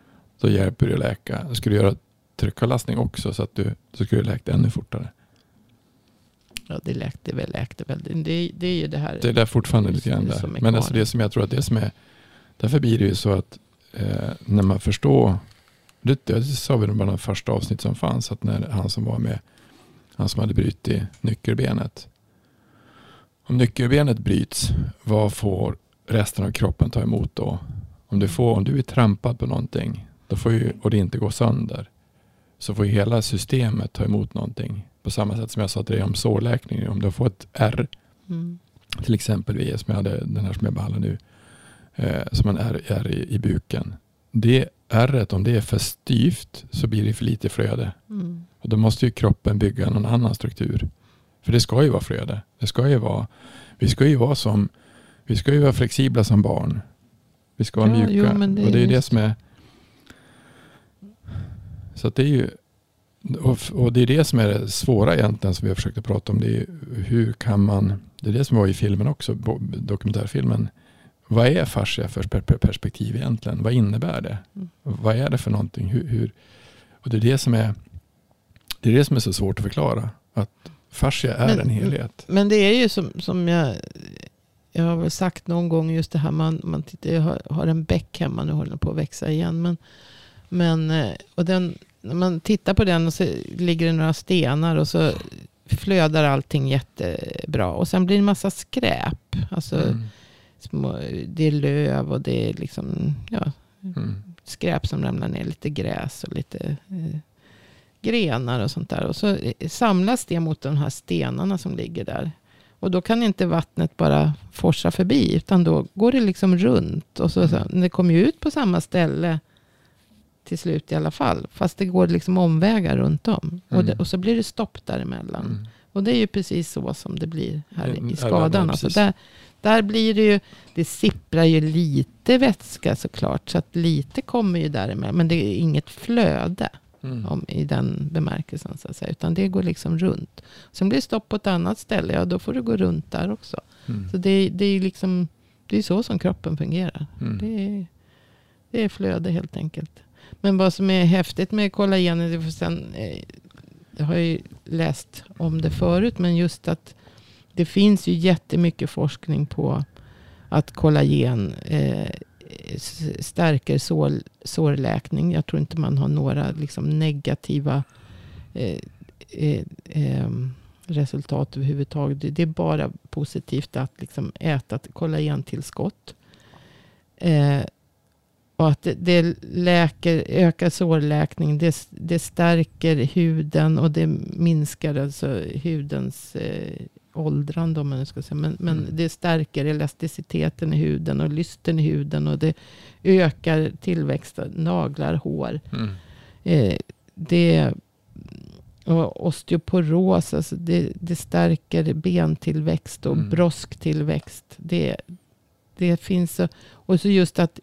Så hjälper att läka. Du skulle göra tryckavlastning också så att du så skulle det läka ännu fortare. Ja, det läkte väl, läkte väl. Det, det är ju det här. Det är där fortfarande lite grann är där. Men alltså det som jag tror att det som är, därför blir det ju så att eh, när man förstår, det, det sa vi bland de första avsnitt som fanns, att när han som var med, han som hade brutit nyckelbenet. Om nyckelbenet bryts, vad får resten av kroppen ta emot då? Om du, får, om du är trampad på någonting då får ju, och det inte går sönder så får ju hela systemet ta emot någonting. På samma sätt som jag sa till dig om sårläkning. Om du fått ett R Mm. till exempel som jag hade, den här som jag behandlar nu, eh, som en R, R i, i buken. Det R, om det är för styvt så blir det för lite flöde. Mm. Och då måste ju kroppen bygga någon annan struktur. För det ska ju vara flöde. Det ska ju vara, vi ska ju vara som, vi ska ju vara flexibla som barn. Vi ska vara Ja, mjuka. jo, det och det är är ju det som är, så det är ju, och, och det är det som är det svåra egentligen som vi har försökt att prata om. Det är hur kan man, det är det som var i filmen också, dokumentärfilmen. Vad är fascia för per- per- perspektiv egentligen? Vad innebär det? Mm. Vad är det för någonting? Hur, hur, och det är det som är det är det som är så svårt att förklara. Att fascia är Men- en helhet. Men det är ju som, som jag, jag har väl sagt någon gång just det här. Man, man tittar, jag har, har en bäck hemma nu håller den på att växa igen. Men, men eh, och den, när man tittar på den och så ligger det några stenar och så flödar allting jättebra. Och sen blir det en massa skräp. Alltså Mm. Små, det är löv och det är liksom ja, Mm. skräp som ramlar ner. Lite gräs och lite eh, grenar och sånt där. Och så eh, samlas det mot de här stenarna som ligger där. Och då kan inte vattnet bara forsa förbi. Utan då går det liksom runt. Och så, så det kommer ut på samma ställe till slut i alla fall. Fast det går liksom omvägar runt om. Och, Mm. det, och så blir det stopp däremellan. Mm. Och det är ju precis så som det blir här Mm, i skadan. ja, Alltså där, där blir det ju, det sipprar ju lite vätska såklart. Så att lite kommer ju däremellan. Men det är inget flöde Mm. om, i den bemärkelsen. Så att säga. Utan det går liksom runt. Sen blir det stopp på ett annat ställe. Ja, då får du gå runt där också. Mm. Så det, det är ju liksom, det är så som kroppen fungerar. Mm. Det är, det är flöde helt enkelt. Men vad som är häftigt med kollagenet, sen, eh, jag har ju läst om det förut, men just att det finns ju jättemycket forskning på att kollagen eh, stärker sår, sårläkning. Jag tror inte man har några liksom, negativa eh, eh, ehm, resultat överhuvudtaget. Det- Det är bara positivt att liksom äta kollagentillskott. Eh, och att det, det läker, ökar sårläkning, det, det stärker huden och det minskar alltså hudens eh, åldrande om man nu ska säga. Men, men Mm. det stärker elasticiteten i huden och lysten i huden och det ökar tillväxt av naglar, hår. Mm. Eh, det, och osteoporos, alltså det, det stärker bentillväxt och Mm. brosktillväxt. Det, det finns och så just att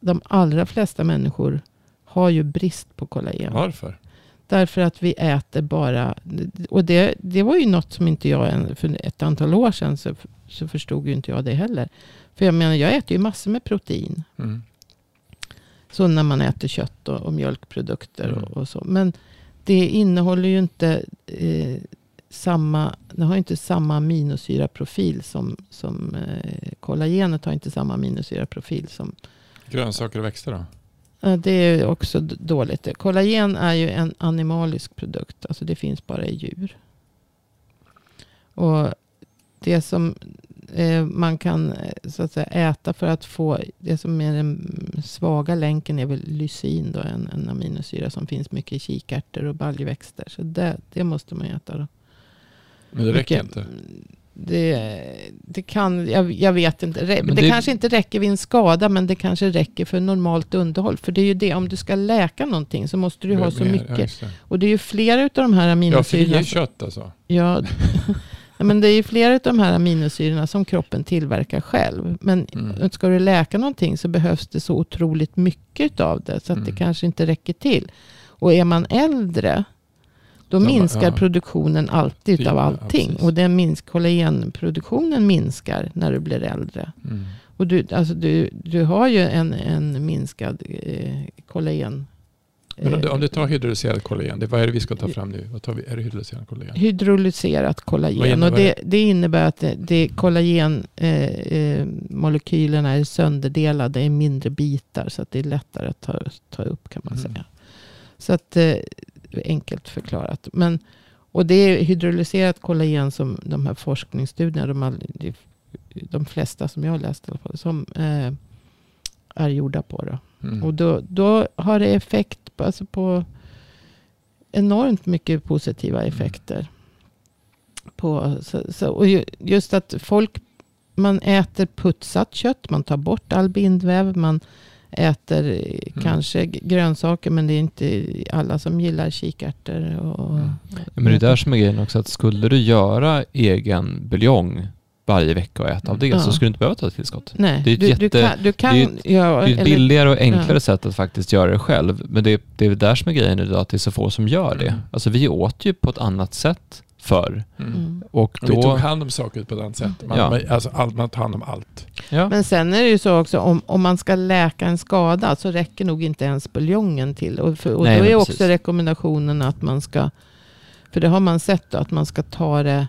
de allra flesta människor har ju brist på kollagen. Varför? Därför att vi äter bara, och det, det var ju något som inte jag, för ett antal år sedan så, så förstod ju inte jag det heller. För jag menar, jag äter ju massor med protein. Mm. Så när man äter kött och, och mjölkprodukter Mm. och, och så. Men det innehåller ju inte eh, samma, det har inte samma aminosyraprofil som, som eh, kollagenet har inte samma aminosyraprofil som Grönsaker och växter då? Det är också dåligt. Kollagen är ju en animalisk produkt. Alltså det finns bara i djur. Och det som eh, man kan eh, så att säga, äta för att få det som är den svaga länken är väl lysin. Då, en, en aminosyra som finns mycket i kikärtor och baljväxter. Så det, det måste man äta. Då. Men det räcker Mycket- inte. Det, det kan, jag, jag vet inte. Det, Men det, det- kanske inte räcker vid en skada, men det kanske räcker för normalt underhåll. För det är ju det, om du ska läka någonting så måste du ha så Mer, mycket. Ja, det. Och det är ju flera av de här ja aminosyrorna. fria kött alltså. Ja, ja, men det är ju flera av de här aminosyrorna som kroppen tillverkar själv. Men Mm. ska du läka någonting så behövs det så otroligt mycket av det. Så att det Mm. kanske inte räcker till. Och är man äldre, då Ja, minskar ja. produktionen alltid Ja, av ja, allting. precis. och den minsk, kollagenproduktionen minskar när du blir äldre. Mm. Och du, alltså du, du har ju en, en minskad eh, kollagen. Men om du, eh, om du tar hydrolyserad kollagen, det, vad är det vi ska ta fram nu? Vad tar vi, är det hydrolyserad kollagen? hydrolyserat kollagen. Och det, det innebär att det, det kollagenmolekylerna eh, molekylerna är sönderdelade i mindre bitar. Så att det är lättare att ta, ta upp kan man Mm. säga. Så att eh, enkelt förklarat. Men, och det är hydrolyserat kollagen som de här forskningsstudierna, de, all, de, flesta som jag har läst i alla fall, som eh, är gjorda på. Då. Mm. Och då, då har det effekt på, alltså på enormt mycket positiva effekter. På, så, så, och ju- just att folk, man äter putsat kött, man tar bort all bindväv, man äter eh, kanske grönsaker, men det är inte alla som gillar kikärtor. Och, Mm. Men det är där som är grejen också, att skulle du göra egen buljong varje vecka och äta av det Ja. så skulle du inte behöva ta ett tillskott. Nej, Det är ett du, jätte- du kan, du kan det är ett- göra... Det är ett eller- billigare och enklare ja. sätt att faktiskt göra det själv. Men det, det är där som är grejen idag, att det är så få som gör det. Mm. Alltså vi åt ju på ett annat sätt förr. Mm. Mm. Och Och vi tog då... hand om saker på ett annat sätt. Man, Ja. alltså, allt, man tar hand om allt. Ja. Men sen är det ju så också, om, om man ska läka en skada så räcker nog inte ens buljongen till. Och, för, och Nej, då är precis. också rekommendationen att man ska, för det har man sett då, att man ska ta det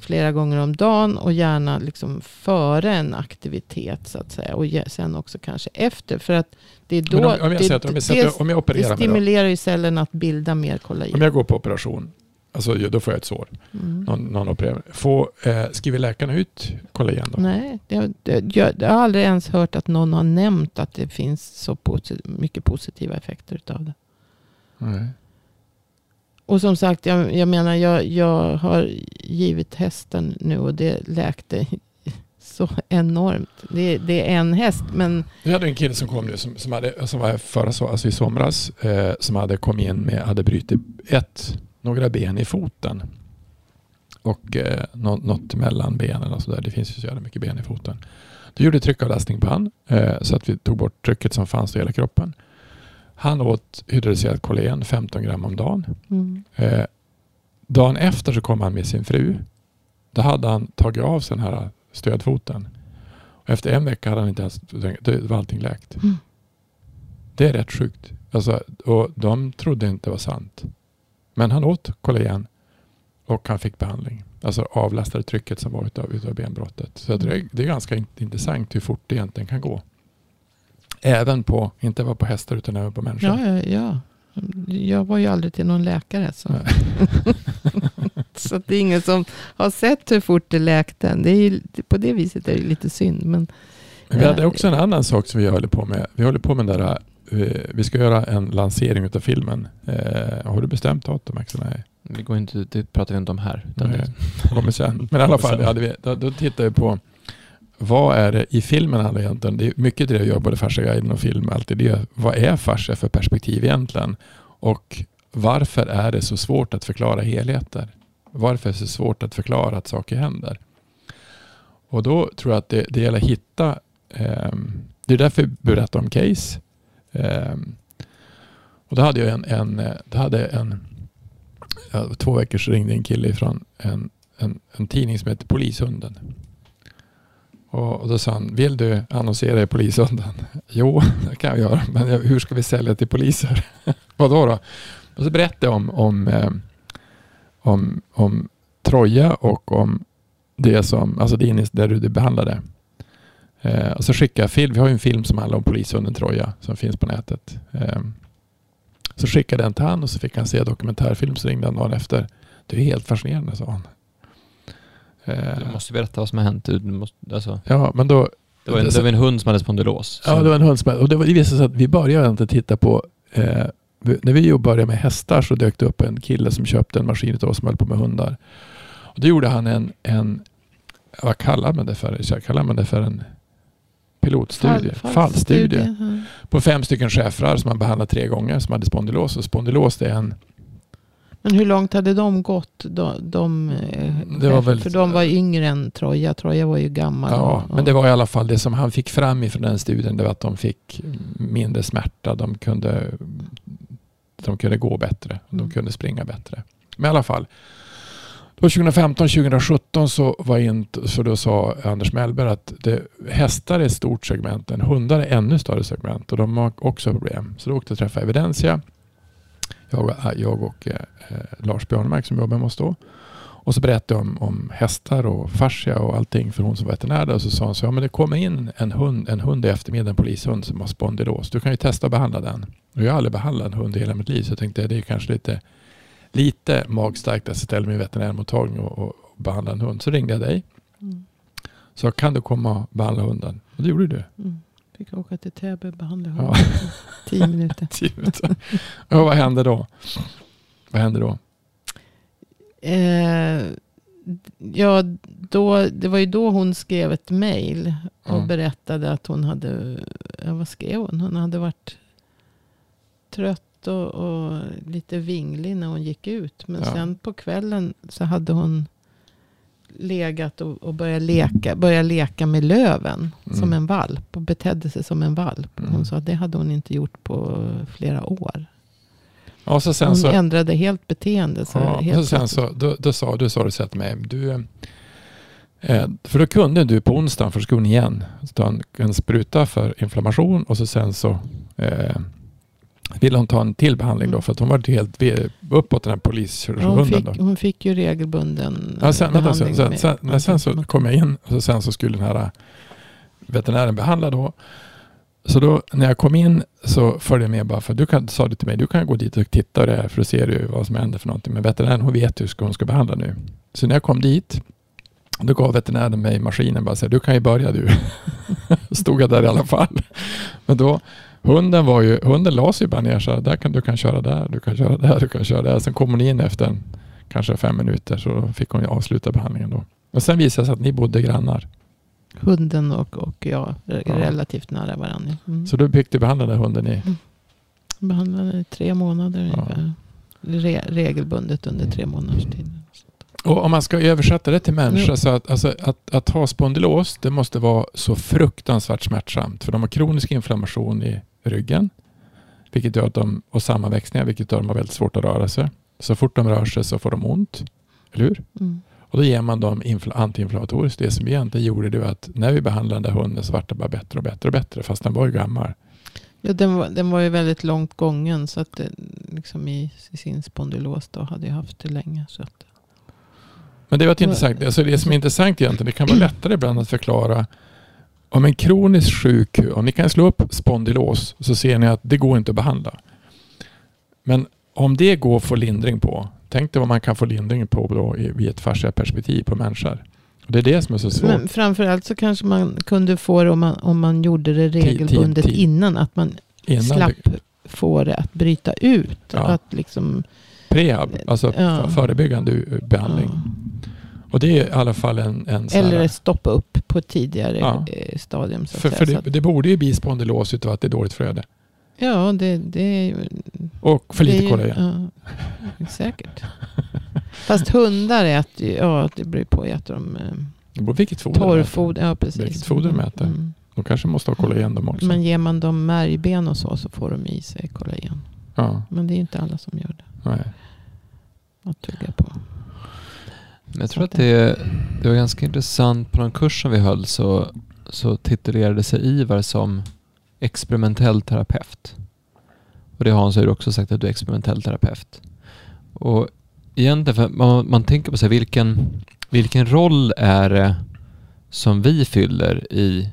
flera gånger om dagen och gärna liksom före en aktivitet så att säga. Och sen också kanske efter. För att det är då, Men om, om, jag det, säger att om, jag, det, sätter, om jag det opererar mig då, stimulerar ju cellerna att bilda mer kollagen. Om jag går på operation, alltså, då får jag ett sår. Mm. Någon, någon opererar. Får, eh, skriver läkarna ut kollagen då? Nej, det, jag, jag har aldrig ens hört att någon har nämnt att det finns så posi- mycket positiva effekter utav det. Nej. Och som sagt, jag, jag menar, jag, jag har givit hästen nu och det läkte så enormt. Det, det är en häst, men Vi hade en kille som kom nu som, som, hade, som var här förra så, alltså i somras eh, som hade kommit in med, hade brutit ett, några ben i foten. Och eh, något, mellan benen och sådär. Det finns ju så jävla mycket ben i foten. Då gjorde tryckavlastning på han eh, så att vi tog bort trycket som fanns i hela kroppen. Han åt hydrolyserat kollagen 15 gram om dagen. mm, Eh, dagen efter så kom han med sin fru. Då hade han tagit av sig den här stödfoten. Och efter en vecka hade han inte ens, det var allting läkt. Mm. Det är rätt sjukt. Alltså, och de trodde inte det var sant. Men han åt kollagen och han fick behandling. Alltså avlastade trycket som var utav, utav benbrottet. Så det, är, det är ganska in- intressant hur fort det egentligen kan gå. Även på, inte bara på hästar utan även på människor. ja, ja, ja. Jag var ju aldrig till någon läkare. Så, så det är ingen som har sett hur fort det läkte. Det är ju, på det viset är det lite synd. Men, Men vi hade Ja. också en annan sak som vi håller på med. Vi håller på med den där, eh, vi ska göra en lansering utav filmen. Eh, har du bestämt datum Axel? Nej, Vi går inte, det pratar vi inte om här. Utan Nej. det, det kommer sen. Men i alla fall, hade vi, då, då tittar vi på vad är det i filmen handlar egentligen? Det är mycket det jag gör både Fasciaguiden och film. Alltid det. Vad är fascia för perspektiv egentligen? Och varför är det så svårt att förklara helheter? Varför är det så svårt att förklara att saker händer? Och då tror jag att det, det gäller att hitta ehm, det är därför vi berättar om case. Ehm, och då hade jag en, en, då hade en ja, två veckor så ringde en kille från en, en, en tidning som heter Polishunden. Och, och då sa han, vill du annonsera i Polishunden? Jo, det kan jag göra, men hur ska vi sälja till poliser? Vadå då? Och så berättade jag om, om, ehm, om, om Troja och om det som, alltså det där du behandlade. Eh, och så skickade jag film, vi har ju en film som handlar om polishunden Troja som finns på nätet. Eh, så skickade jag den till han och så fick han se dokumentärfilm så ringde han dagen efter. Det är helt fascinerande sa han. Eh, du måste berätta vad som har hänt. Du måste, alltså, ja, men då, det, var en, det var en hund som hade spondylos. Ja, det var en hundsmäll. Och det, var, det visade sig att vi började inte titta på... Eh, när vi började med hästar så dök det upp en kille som köpte en maskin av oss som höll på med hundar. Och då gjorde han en, en, vad kallar man det för? Så kallar man det för en pilotstudie? Fall- Fallstudie. ja. På fem stycken schäfrar som man behandlat tre gånger som hade spondylos. Och spondylos det är en Men hur långt hade de gått? De, de, eh, väl- för de var yngre än Troja. Troja var ju gammal. Ja, och- men det var i alla fall det som han fick fram ifrån den studien. Det var att de fick mindre smärta. De kunde, de kunde gå bättre. De Mm. kunde springa bättre. Men i alla fall. Då 2015-2017 så var inte, så då sa Anders Mellberg att det, hästar är ett stort segment. En hundar är ännu större segment och de har också problem. Så då åkte jag och träffade Evidensia. Jag, äh, jag och eh, Lars Björnemark som jobbar med oss då. Och så berättade jag om, om hästar och fascia och allting för hon som var veterinär där. Och så sa hon så ja men det kommer in en hund, en hund i eftermiddag, en polishund som har spondylos. Du kan ju testa att behandla den. Och jag har aldrig behandlat en hund i hela mitt liv så jag tänkte det är kanske lite, lite magstarkt att ställa mig i veterinärmottagning och, och behandla en hund. Så ringde jag dig. Mm. Så kan du komma och behandla hunden? Och det gjorde du. Mm. Fick åka till Täby och behandla Ja. honom. Tio minuter. och vad hände då? Vad hände då? Eh, ja, då, det var ju då hon skrev ett mejl. Och Ja. berättade att hon hade, ja, vad skrev hon? Hon hade varit trött och, och lite vinglig när hon gick ut. Men Ja. sen på kvällen så hade hon legat och, och börjat, leka, börjat leka med löven. Mm. Som en valp. Och betedde sig som en valp. Mm. Hon sa att det hade hon inte gjort på flera år. Och så sen Hon så, ändrade helt beteende. Så ja, helt och så sen så, då, då sa du sa du så här till mig. Du, eh, eh, för då kunde du på onsdagen för skolan igen ta en, en spruta för inflammation och så sen så eh, ville hon ta en till behandling då för att hon var helt uppåt den här hon, polishunden. Då. fick, hon fick ju regelbunden Ja, sen, vänta, sen, behandling sen, med- sen, sen så kom jag in och så sen så skulle den här äh, veterinären behandla då. Så då när jag kom in så följde jag med bara för du kan, sa du till mig, du kan gå dit och titta det här för att se du vad som händer för någonting. Men veterinären hon vet hur hon ska behandla nu. Så när jag kom dit då gav veterinären mig maskinen bara så här, du kan ju börja du. Stod jag där i alla fall. Men då, hunden var ju, hunden la sig bara ner så här, där kan, du kan köra där, du kan köra där, du kan köra där. Sen kom hon in efter en, kanske fem minuter så fick hon ju avsluta behandlingen då. Och sen visade det sig att ni bodde grannar. Hunden och, och jag re- Ja. relativt nära varandra. Mm. Så då fick du behandla den hunden i, Behandlade i tre månader Ja. ungefär. Re, regelbundet under tre månaders tid. Och om man ska översätta det till människa så att, alltså, att, att ha spondylos det måste vara så fruktansvärt smärtsamt. För de har kronisk inflammation i ryggen. Vilket gör att de, och sammanväxningar vilket gör att de har väldigt svårt att röra sig. Så fort de rör sig så får de ont. Eller hur? Mm. Och då ger man dem infla- antiinflammatoriskt. Det som egentligen gjorde det var att när vi behandlade den där hunden så vart det bara bättre och bättre och bättre. Fast den var ju gammal. Ja, den, var, den var ju väldigt långt gången. Så att det, liksom i, i sin spondylos då hade jag haft det länge. Så att, Men det var intressant. Alltså det som är intressant egentligen, det kan vara lättare ibland att förklara om en kroniskt sjuk, om ni kan slå upp spondylos så ser ni att det går inte att behandla. Men om det går att få lindring på, tänk dig vad man kan få lindring på då i, ett fascia perspektiv på människor. Och det är det som är så svårt. men framförallt så kanske man kunde få det om man, om man gjorde det regelbundet tid. innan. Att man Innan slapp det, få det att bryta ut. Ja. Att liksom, prehab, alltså Ja. förebyggande behandling. ja. Och det är i alla fall en, en sån här- Eller stoppa upp på ett tidigare Ja. eh, stadium. Så för, för det, det borde ju bli spondylos utav att det är dåligt flöde. Ja, det, det är ju... Och för lite ju- kollagen. Ja, säkert. Fast hundar äter ju, ja det beror på, äter de eh, Det beror vilket foder torrfoder? Ja, precis. Vilket foder de äter. Mm. De kanske måste ha kollagen de också. Men ger man dem märgben och så, så får de i sig kollagen. ja, Men det är inte alla som gör det. nej. Att tugga på. Jag tror att det, det var ganska intressant. På någon kurs som vi höll så, så titulerade sig Ivar som experimentell terapeut. Och det har Hans har också sagt att du är experimentell terapeut. Och egentligen, för man, man tänker på sig vilken, vilken roll är det som vi fyller i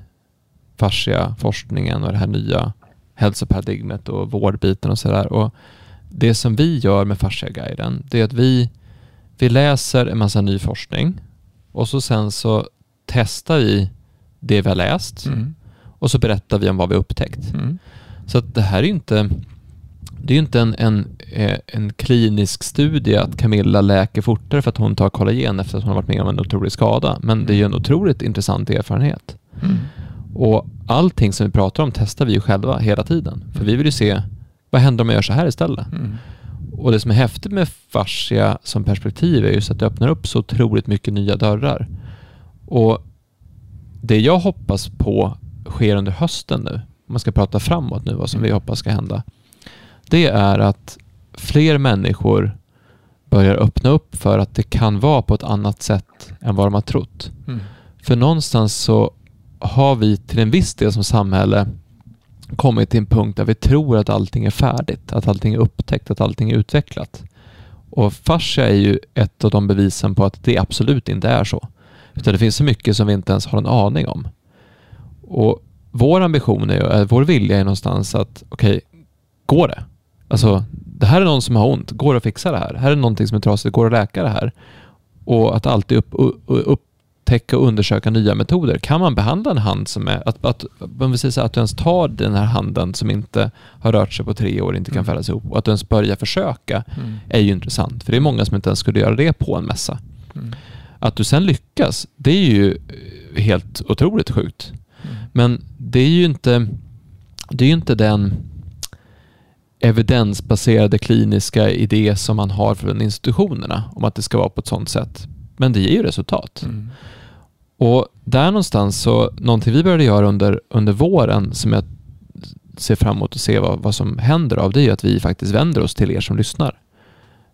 fascia-forskningen och det här nya hälsoparadigmet och vårdbiten och sådär. Och det som vi gör med Fasciaguiden, det är att vi vi läser en massa ny forskning och så sen så testar vi det vi har läst Mm. och så berättar vi om vad vi har upptäckt. Mm. Så att det här är inte det är inte en, en, eh, en klinisk studie att Camilla läker fortare för att hon tar kollagen efter att hon har varit med om en otrolig skada. Men det är ju en otroligt intressant erfarenhet. Mm. Och allting som vi pratar om testar vi ju själva hela tiden. För vi vill ju se, vad händer om jag gör så här istället? Mm. Och det som är häftigt med fascia som perspektiv är just att det öppnar upp så otroligt mycket nya dörrar. Och det jag hoppas på sker under hösten nu, om man ska prata framåt nu, vad som vi hoppas ska hända, det är att fler människor börjar öppna upp för att det kan vara på ett annat sätt än vad de har trott. Mm. För någonstans så har vi till en viss del som samhälle kommit till en punkt där vi tror att allting är färdigt, att allting är upptäckt, att allting är utvecklat. Och fascia är ju ett av de bevisen på att det absolut inte är så. Utan det finns så mycket som vi inte ens har en aning om. Och vår ambition, är, eh, vår vilja är någonstans att, okej, okay, går det? Alltså, det här är någon som har ont, går det att fixa det här? Här är någonting som är trasigt, går det att läka det här? Och att alltid upp, upp, upptäcka och undersöka nya metoder. Kan man behandla en hand som är, att, att, om vi säger så att du ens tar den här handen som inte har rört sig på tre år inte kan Mm. fällas ihop och att du ens börjar försöka Mm. är ju intressant. För det är många som inte ens skulle göra det på en mässa. Mm. Att du sen lyckas, det är ju eh, helt otroligt sjukt. Mm. Men det är ju inte, det är inte den evidensbaserade kliniska idé som man har från institutionerna om att det ska vara på ett sånt sätt. Men det ger ju resultat. Mm. Och där någonstans så, någonting vi började göra under, under våren som jag ser fram emot att se vad, vad som händer av det är att vi faktiskt vänder oss till er som lyssnar.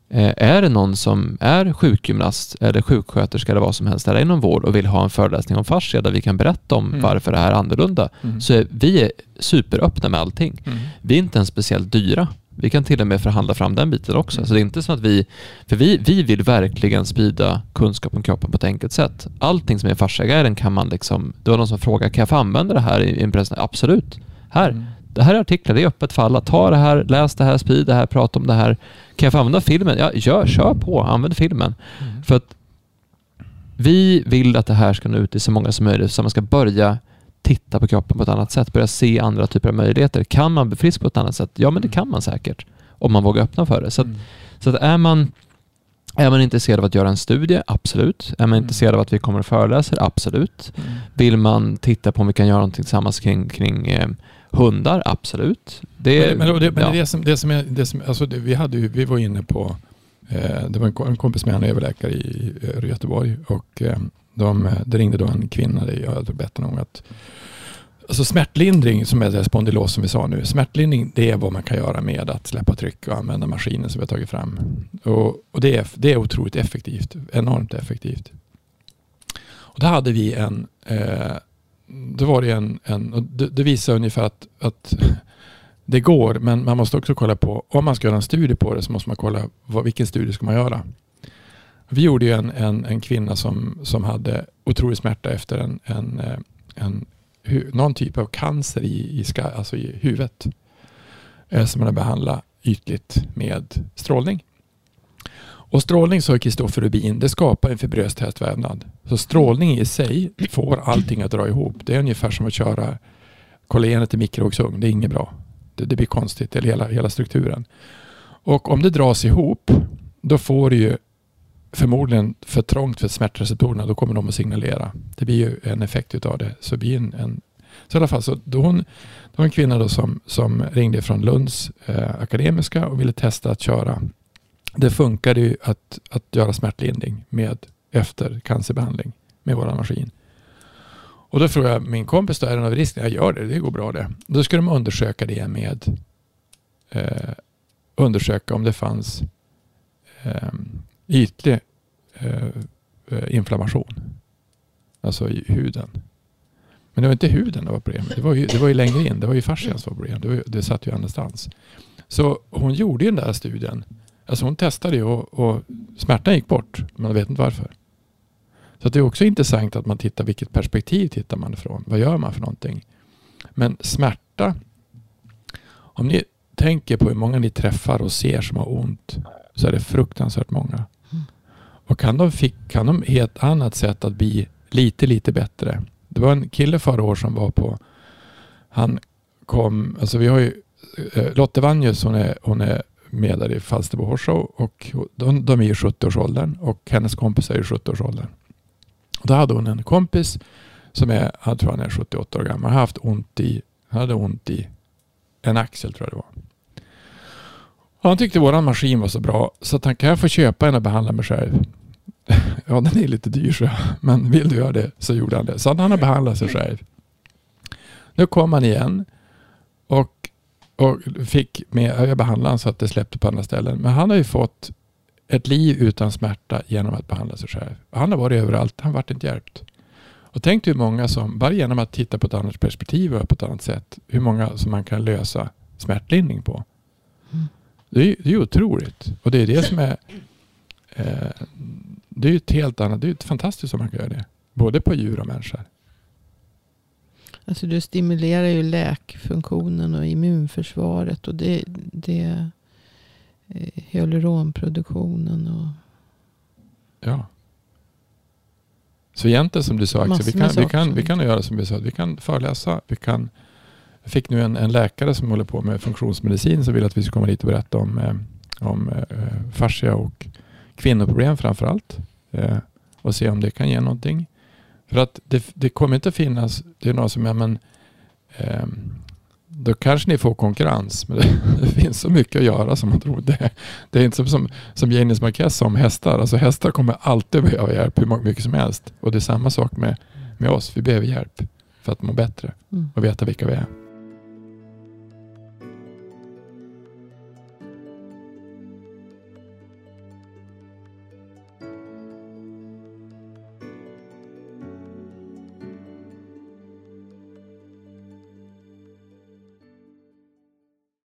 Eh, är det någon som är sjukgymnast eller sjuksköterska eller vad som helst eller inom vård och vill ha en föreläsning om fascia där vi kan berätta om Mm. varför det här är annorlunda Mm. så är vi är superöppna med allting. Mm. Vi är inte ens speciellt dyra. Vi kan till och med förhandla fram den biten också. Mm. Så det är inte som att vi... För vi, vi vill verkligen sprida kunskap om kroppen på ett enkelt sätt. Allting som är fasciaguiden kan man liksom... Det var någon som frågade, kan jag få använda det här i i en presentation? Absolut. Här. Mm. Det här är artiklar, det är öppet för alla. Ta det här, läs det här, sprid det här, prata om det här. Kan jag få använda filmen? Ja, gör, kör på, använd filmen. Mm. För att vi vill att det här ska nå ut till så många som möjligt så man ska börja titta på kroppen på ett annat sätt, börja se andra typer av möjligheter. Kan man bli frisk på ett annat sätt? Ja, men det kan man säkert om man vågar öppna för det. Så, att, Mm. så att är, man, är man intresserad av att göra en studie? Absolut. Är man Mm. intresserad av att vi kommer och föreläser? Absolut. Mm. Vill man titta på om vi kan göra någonting tillsammans kring, kring eh, hundar? Absolut. Det, Men, men, det, men ja. det, som, det som är, det som, alltså det, vi, hade ju, vi var inne på, eh, det var en, ko- en kompis med, han är överläkare i, i Göteborg och eh, de, eh, det ringde då en kvinna, det, jag har berättat någon att Alltså smärtlindring, som är det spondylos som vi sa nu, smärtlindring det är vad man kan göra med att släppa tryck och använda maskinen som vi har tagit fram. Och, och det, är, det är otroligt effektivt, enormt effektivt. Och då hade vi en, eh, då var det en, en och det, det visar ungefär att, att det går, men man måste också kolla på, om man ska göra en studie på det så måste man kolla vad, vilken studie ska man göra. Vi gjorde ju en, en, en kvinna som, som hade otrolig smärta efter en, en, eh, en, någon typ av cancer i, i, ska, alltså i huvudet. Eh, som man har behandlat ytligt med strålning. Och strålning, sa Kristoffer Rubin, det skapar en fibrös tät vävnad. Så strålning i sig får allting att dra ihop. Det är ungefär som att köra kollagenet i mikrovågsugn. Det är inget bra. Det, det blir konstigt, eller hela, hela strukturen. Och om det dras ihop, då får du ju förmodligen för trångt för smärtreceptorerna. Då kommer de att signalera. Det blir ju en effekt utav det. Så, det blir en, en, så i alla fall, så då hon, det var en kvinna då som, som ringde från Lunds eh, akademiska och ville testa att köra. Det funkade ju att, att göra smärtlindring med efter cancerbehandling med vår maskin. Och då frågade jag min kompis, då, är det någon risk? Jag gör det, det går bra det. Då skulle de undersöka det med eh, undersöka om det fanns eh, ytlig eh, eh, inflammation. Alltså i huden. Men det var inte huden det var problemet. Det var ju, det var ju längre in. Det var ju fascian som var problemet. Det, var ju- det satt ju annanstans. Så hon gjorde ju den där studien. Alltså hon testade ju och, och smärtan gick bort. Men jag vet inte varför. Så att det är också intressant att man tittar vilket perspektiv tittar man ifrån. Vad gör man för någonting? Men smärta. Om ni tänker på hur många ni träffar och ser som har ont. Så är det fruktansvärt många. Och kan de, fick, kan de i ett annat sätt att bli lite, lite bättre. Det var en kille förra året som var på, han kom, alltså vi har ju eh, Lotte Vanjus hon är, hon är med där i Falsterbo Horse och de, de är i 70-årsåldern och hennes kompis är i 70-årsåldern. Och då hade hon en kompis som är, jag tror han är 78 år gammal, har haft ont i, hade ont i en axel tror jag det var. Och han tyckte våran maskin var så bra så att han kan jag få köpa en och behandla mig själv ja, den är lite dyr så men vill du göra det så gjorde han det. Så han har behandlat sig själv. Nu kom han igen och, och fick med, jag behandlade honom så att det släppte på andra ställen. Men han har ju fått ett liv utan smärta genom att behandla sig själv. Han har varit överallt, han vart inte hjälpt. Och tänk hur många som, bara genom att titta på ett annat perspektiv och på ett annat sätt, hur många som man kan lösa smärtlindring på. Mm. Det är, är otroligt. Och det är det som är, eh, det är ett helt annat, det är fantastiskt om man kan göra det. Både på djur och människor. Alltså du stimulerar ju läkfunktionen och immunförsvaret och det, det eh, hyaluronproduktionen och Ja. Så egentligen som du sa Axel, vi kan, vi, kan, vi kan göra som vi sa, vi kan föreläsa, vi kan jag fick nu en, en läkare som håller på med funktionsmedicin som vill att vi ska komma dit och berätta om, eh, om eh, fascia och kvinnoproblem framför allt. Eh, och se om det kan ge någonting. För att det, det kommer inte finnas, det är någon som, ja men eh, då kanske ni får konkurrens. Men det, det finns så mycket att göra som man tror. Det, det är inte som, som, som Janis Marquez sa om hästar. Alltså hästar kommer alltid behöva hjälp hur mycket som helst. Och det är samma sak med, med oss. Vi behöver hjälp för att må bättre mm. och veta vilka vi är.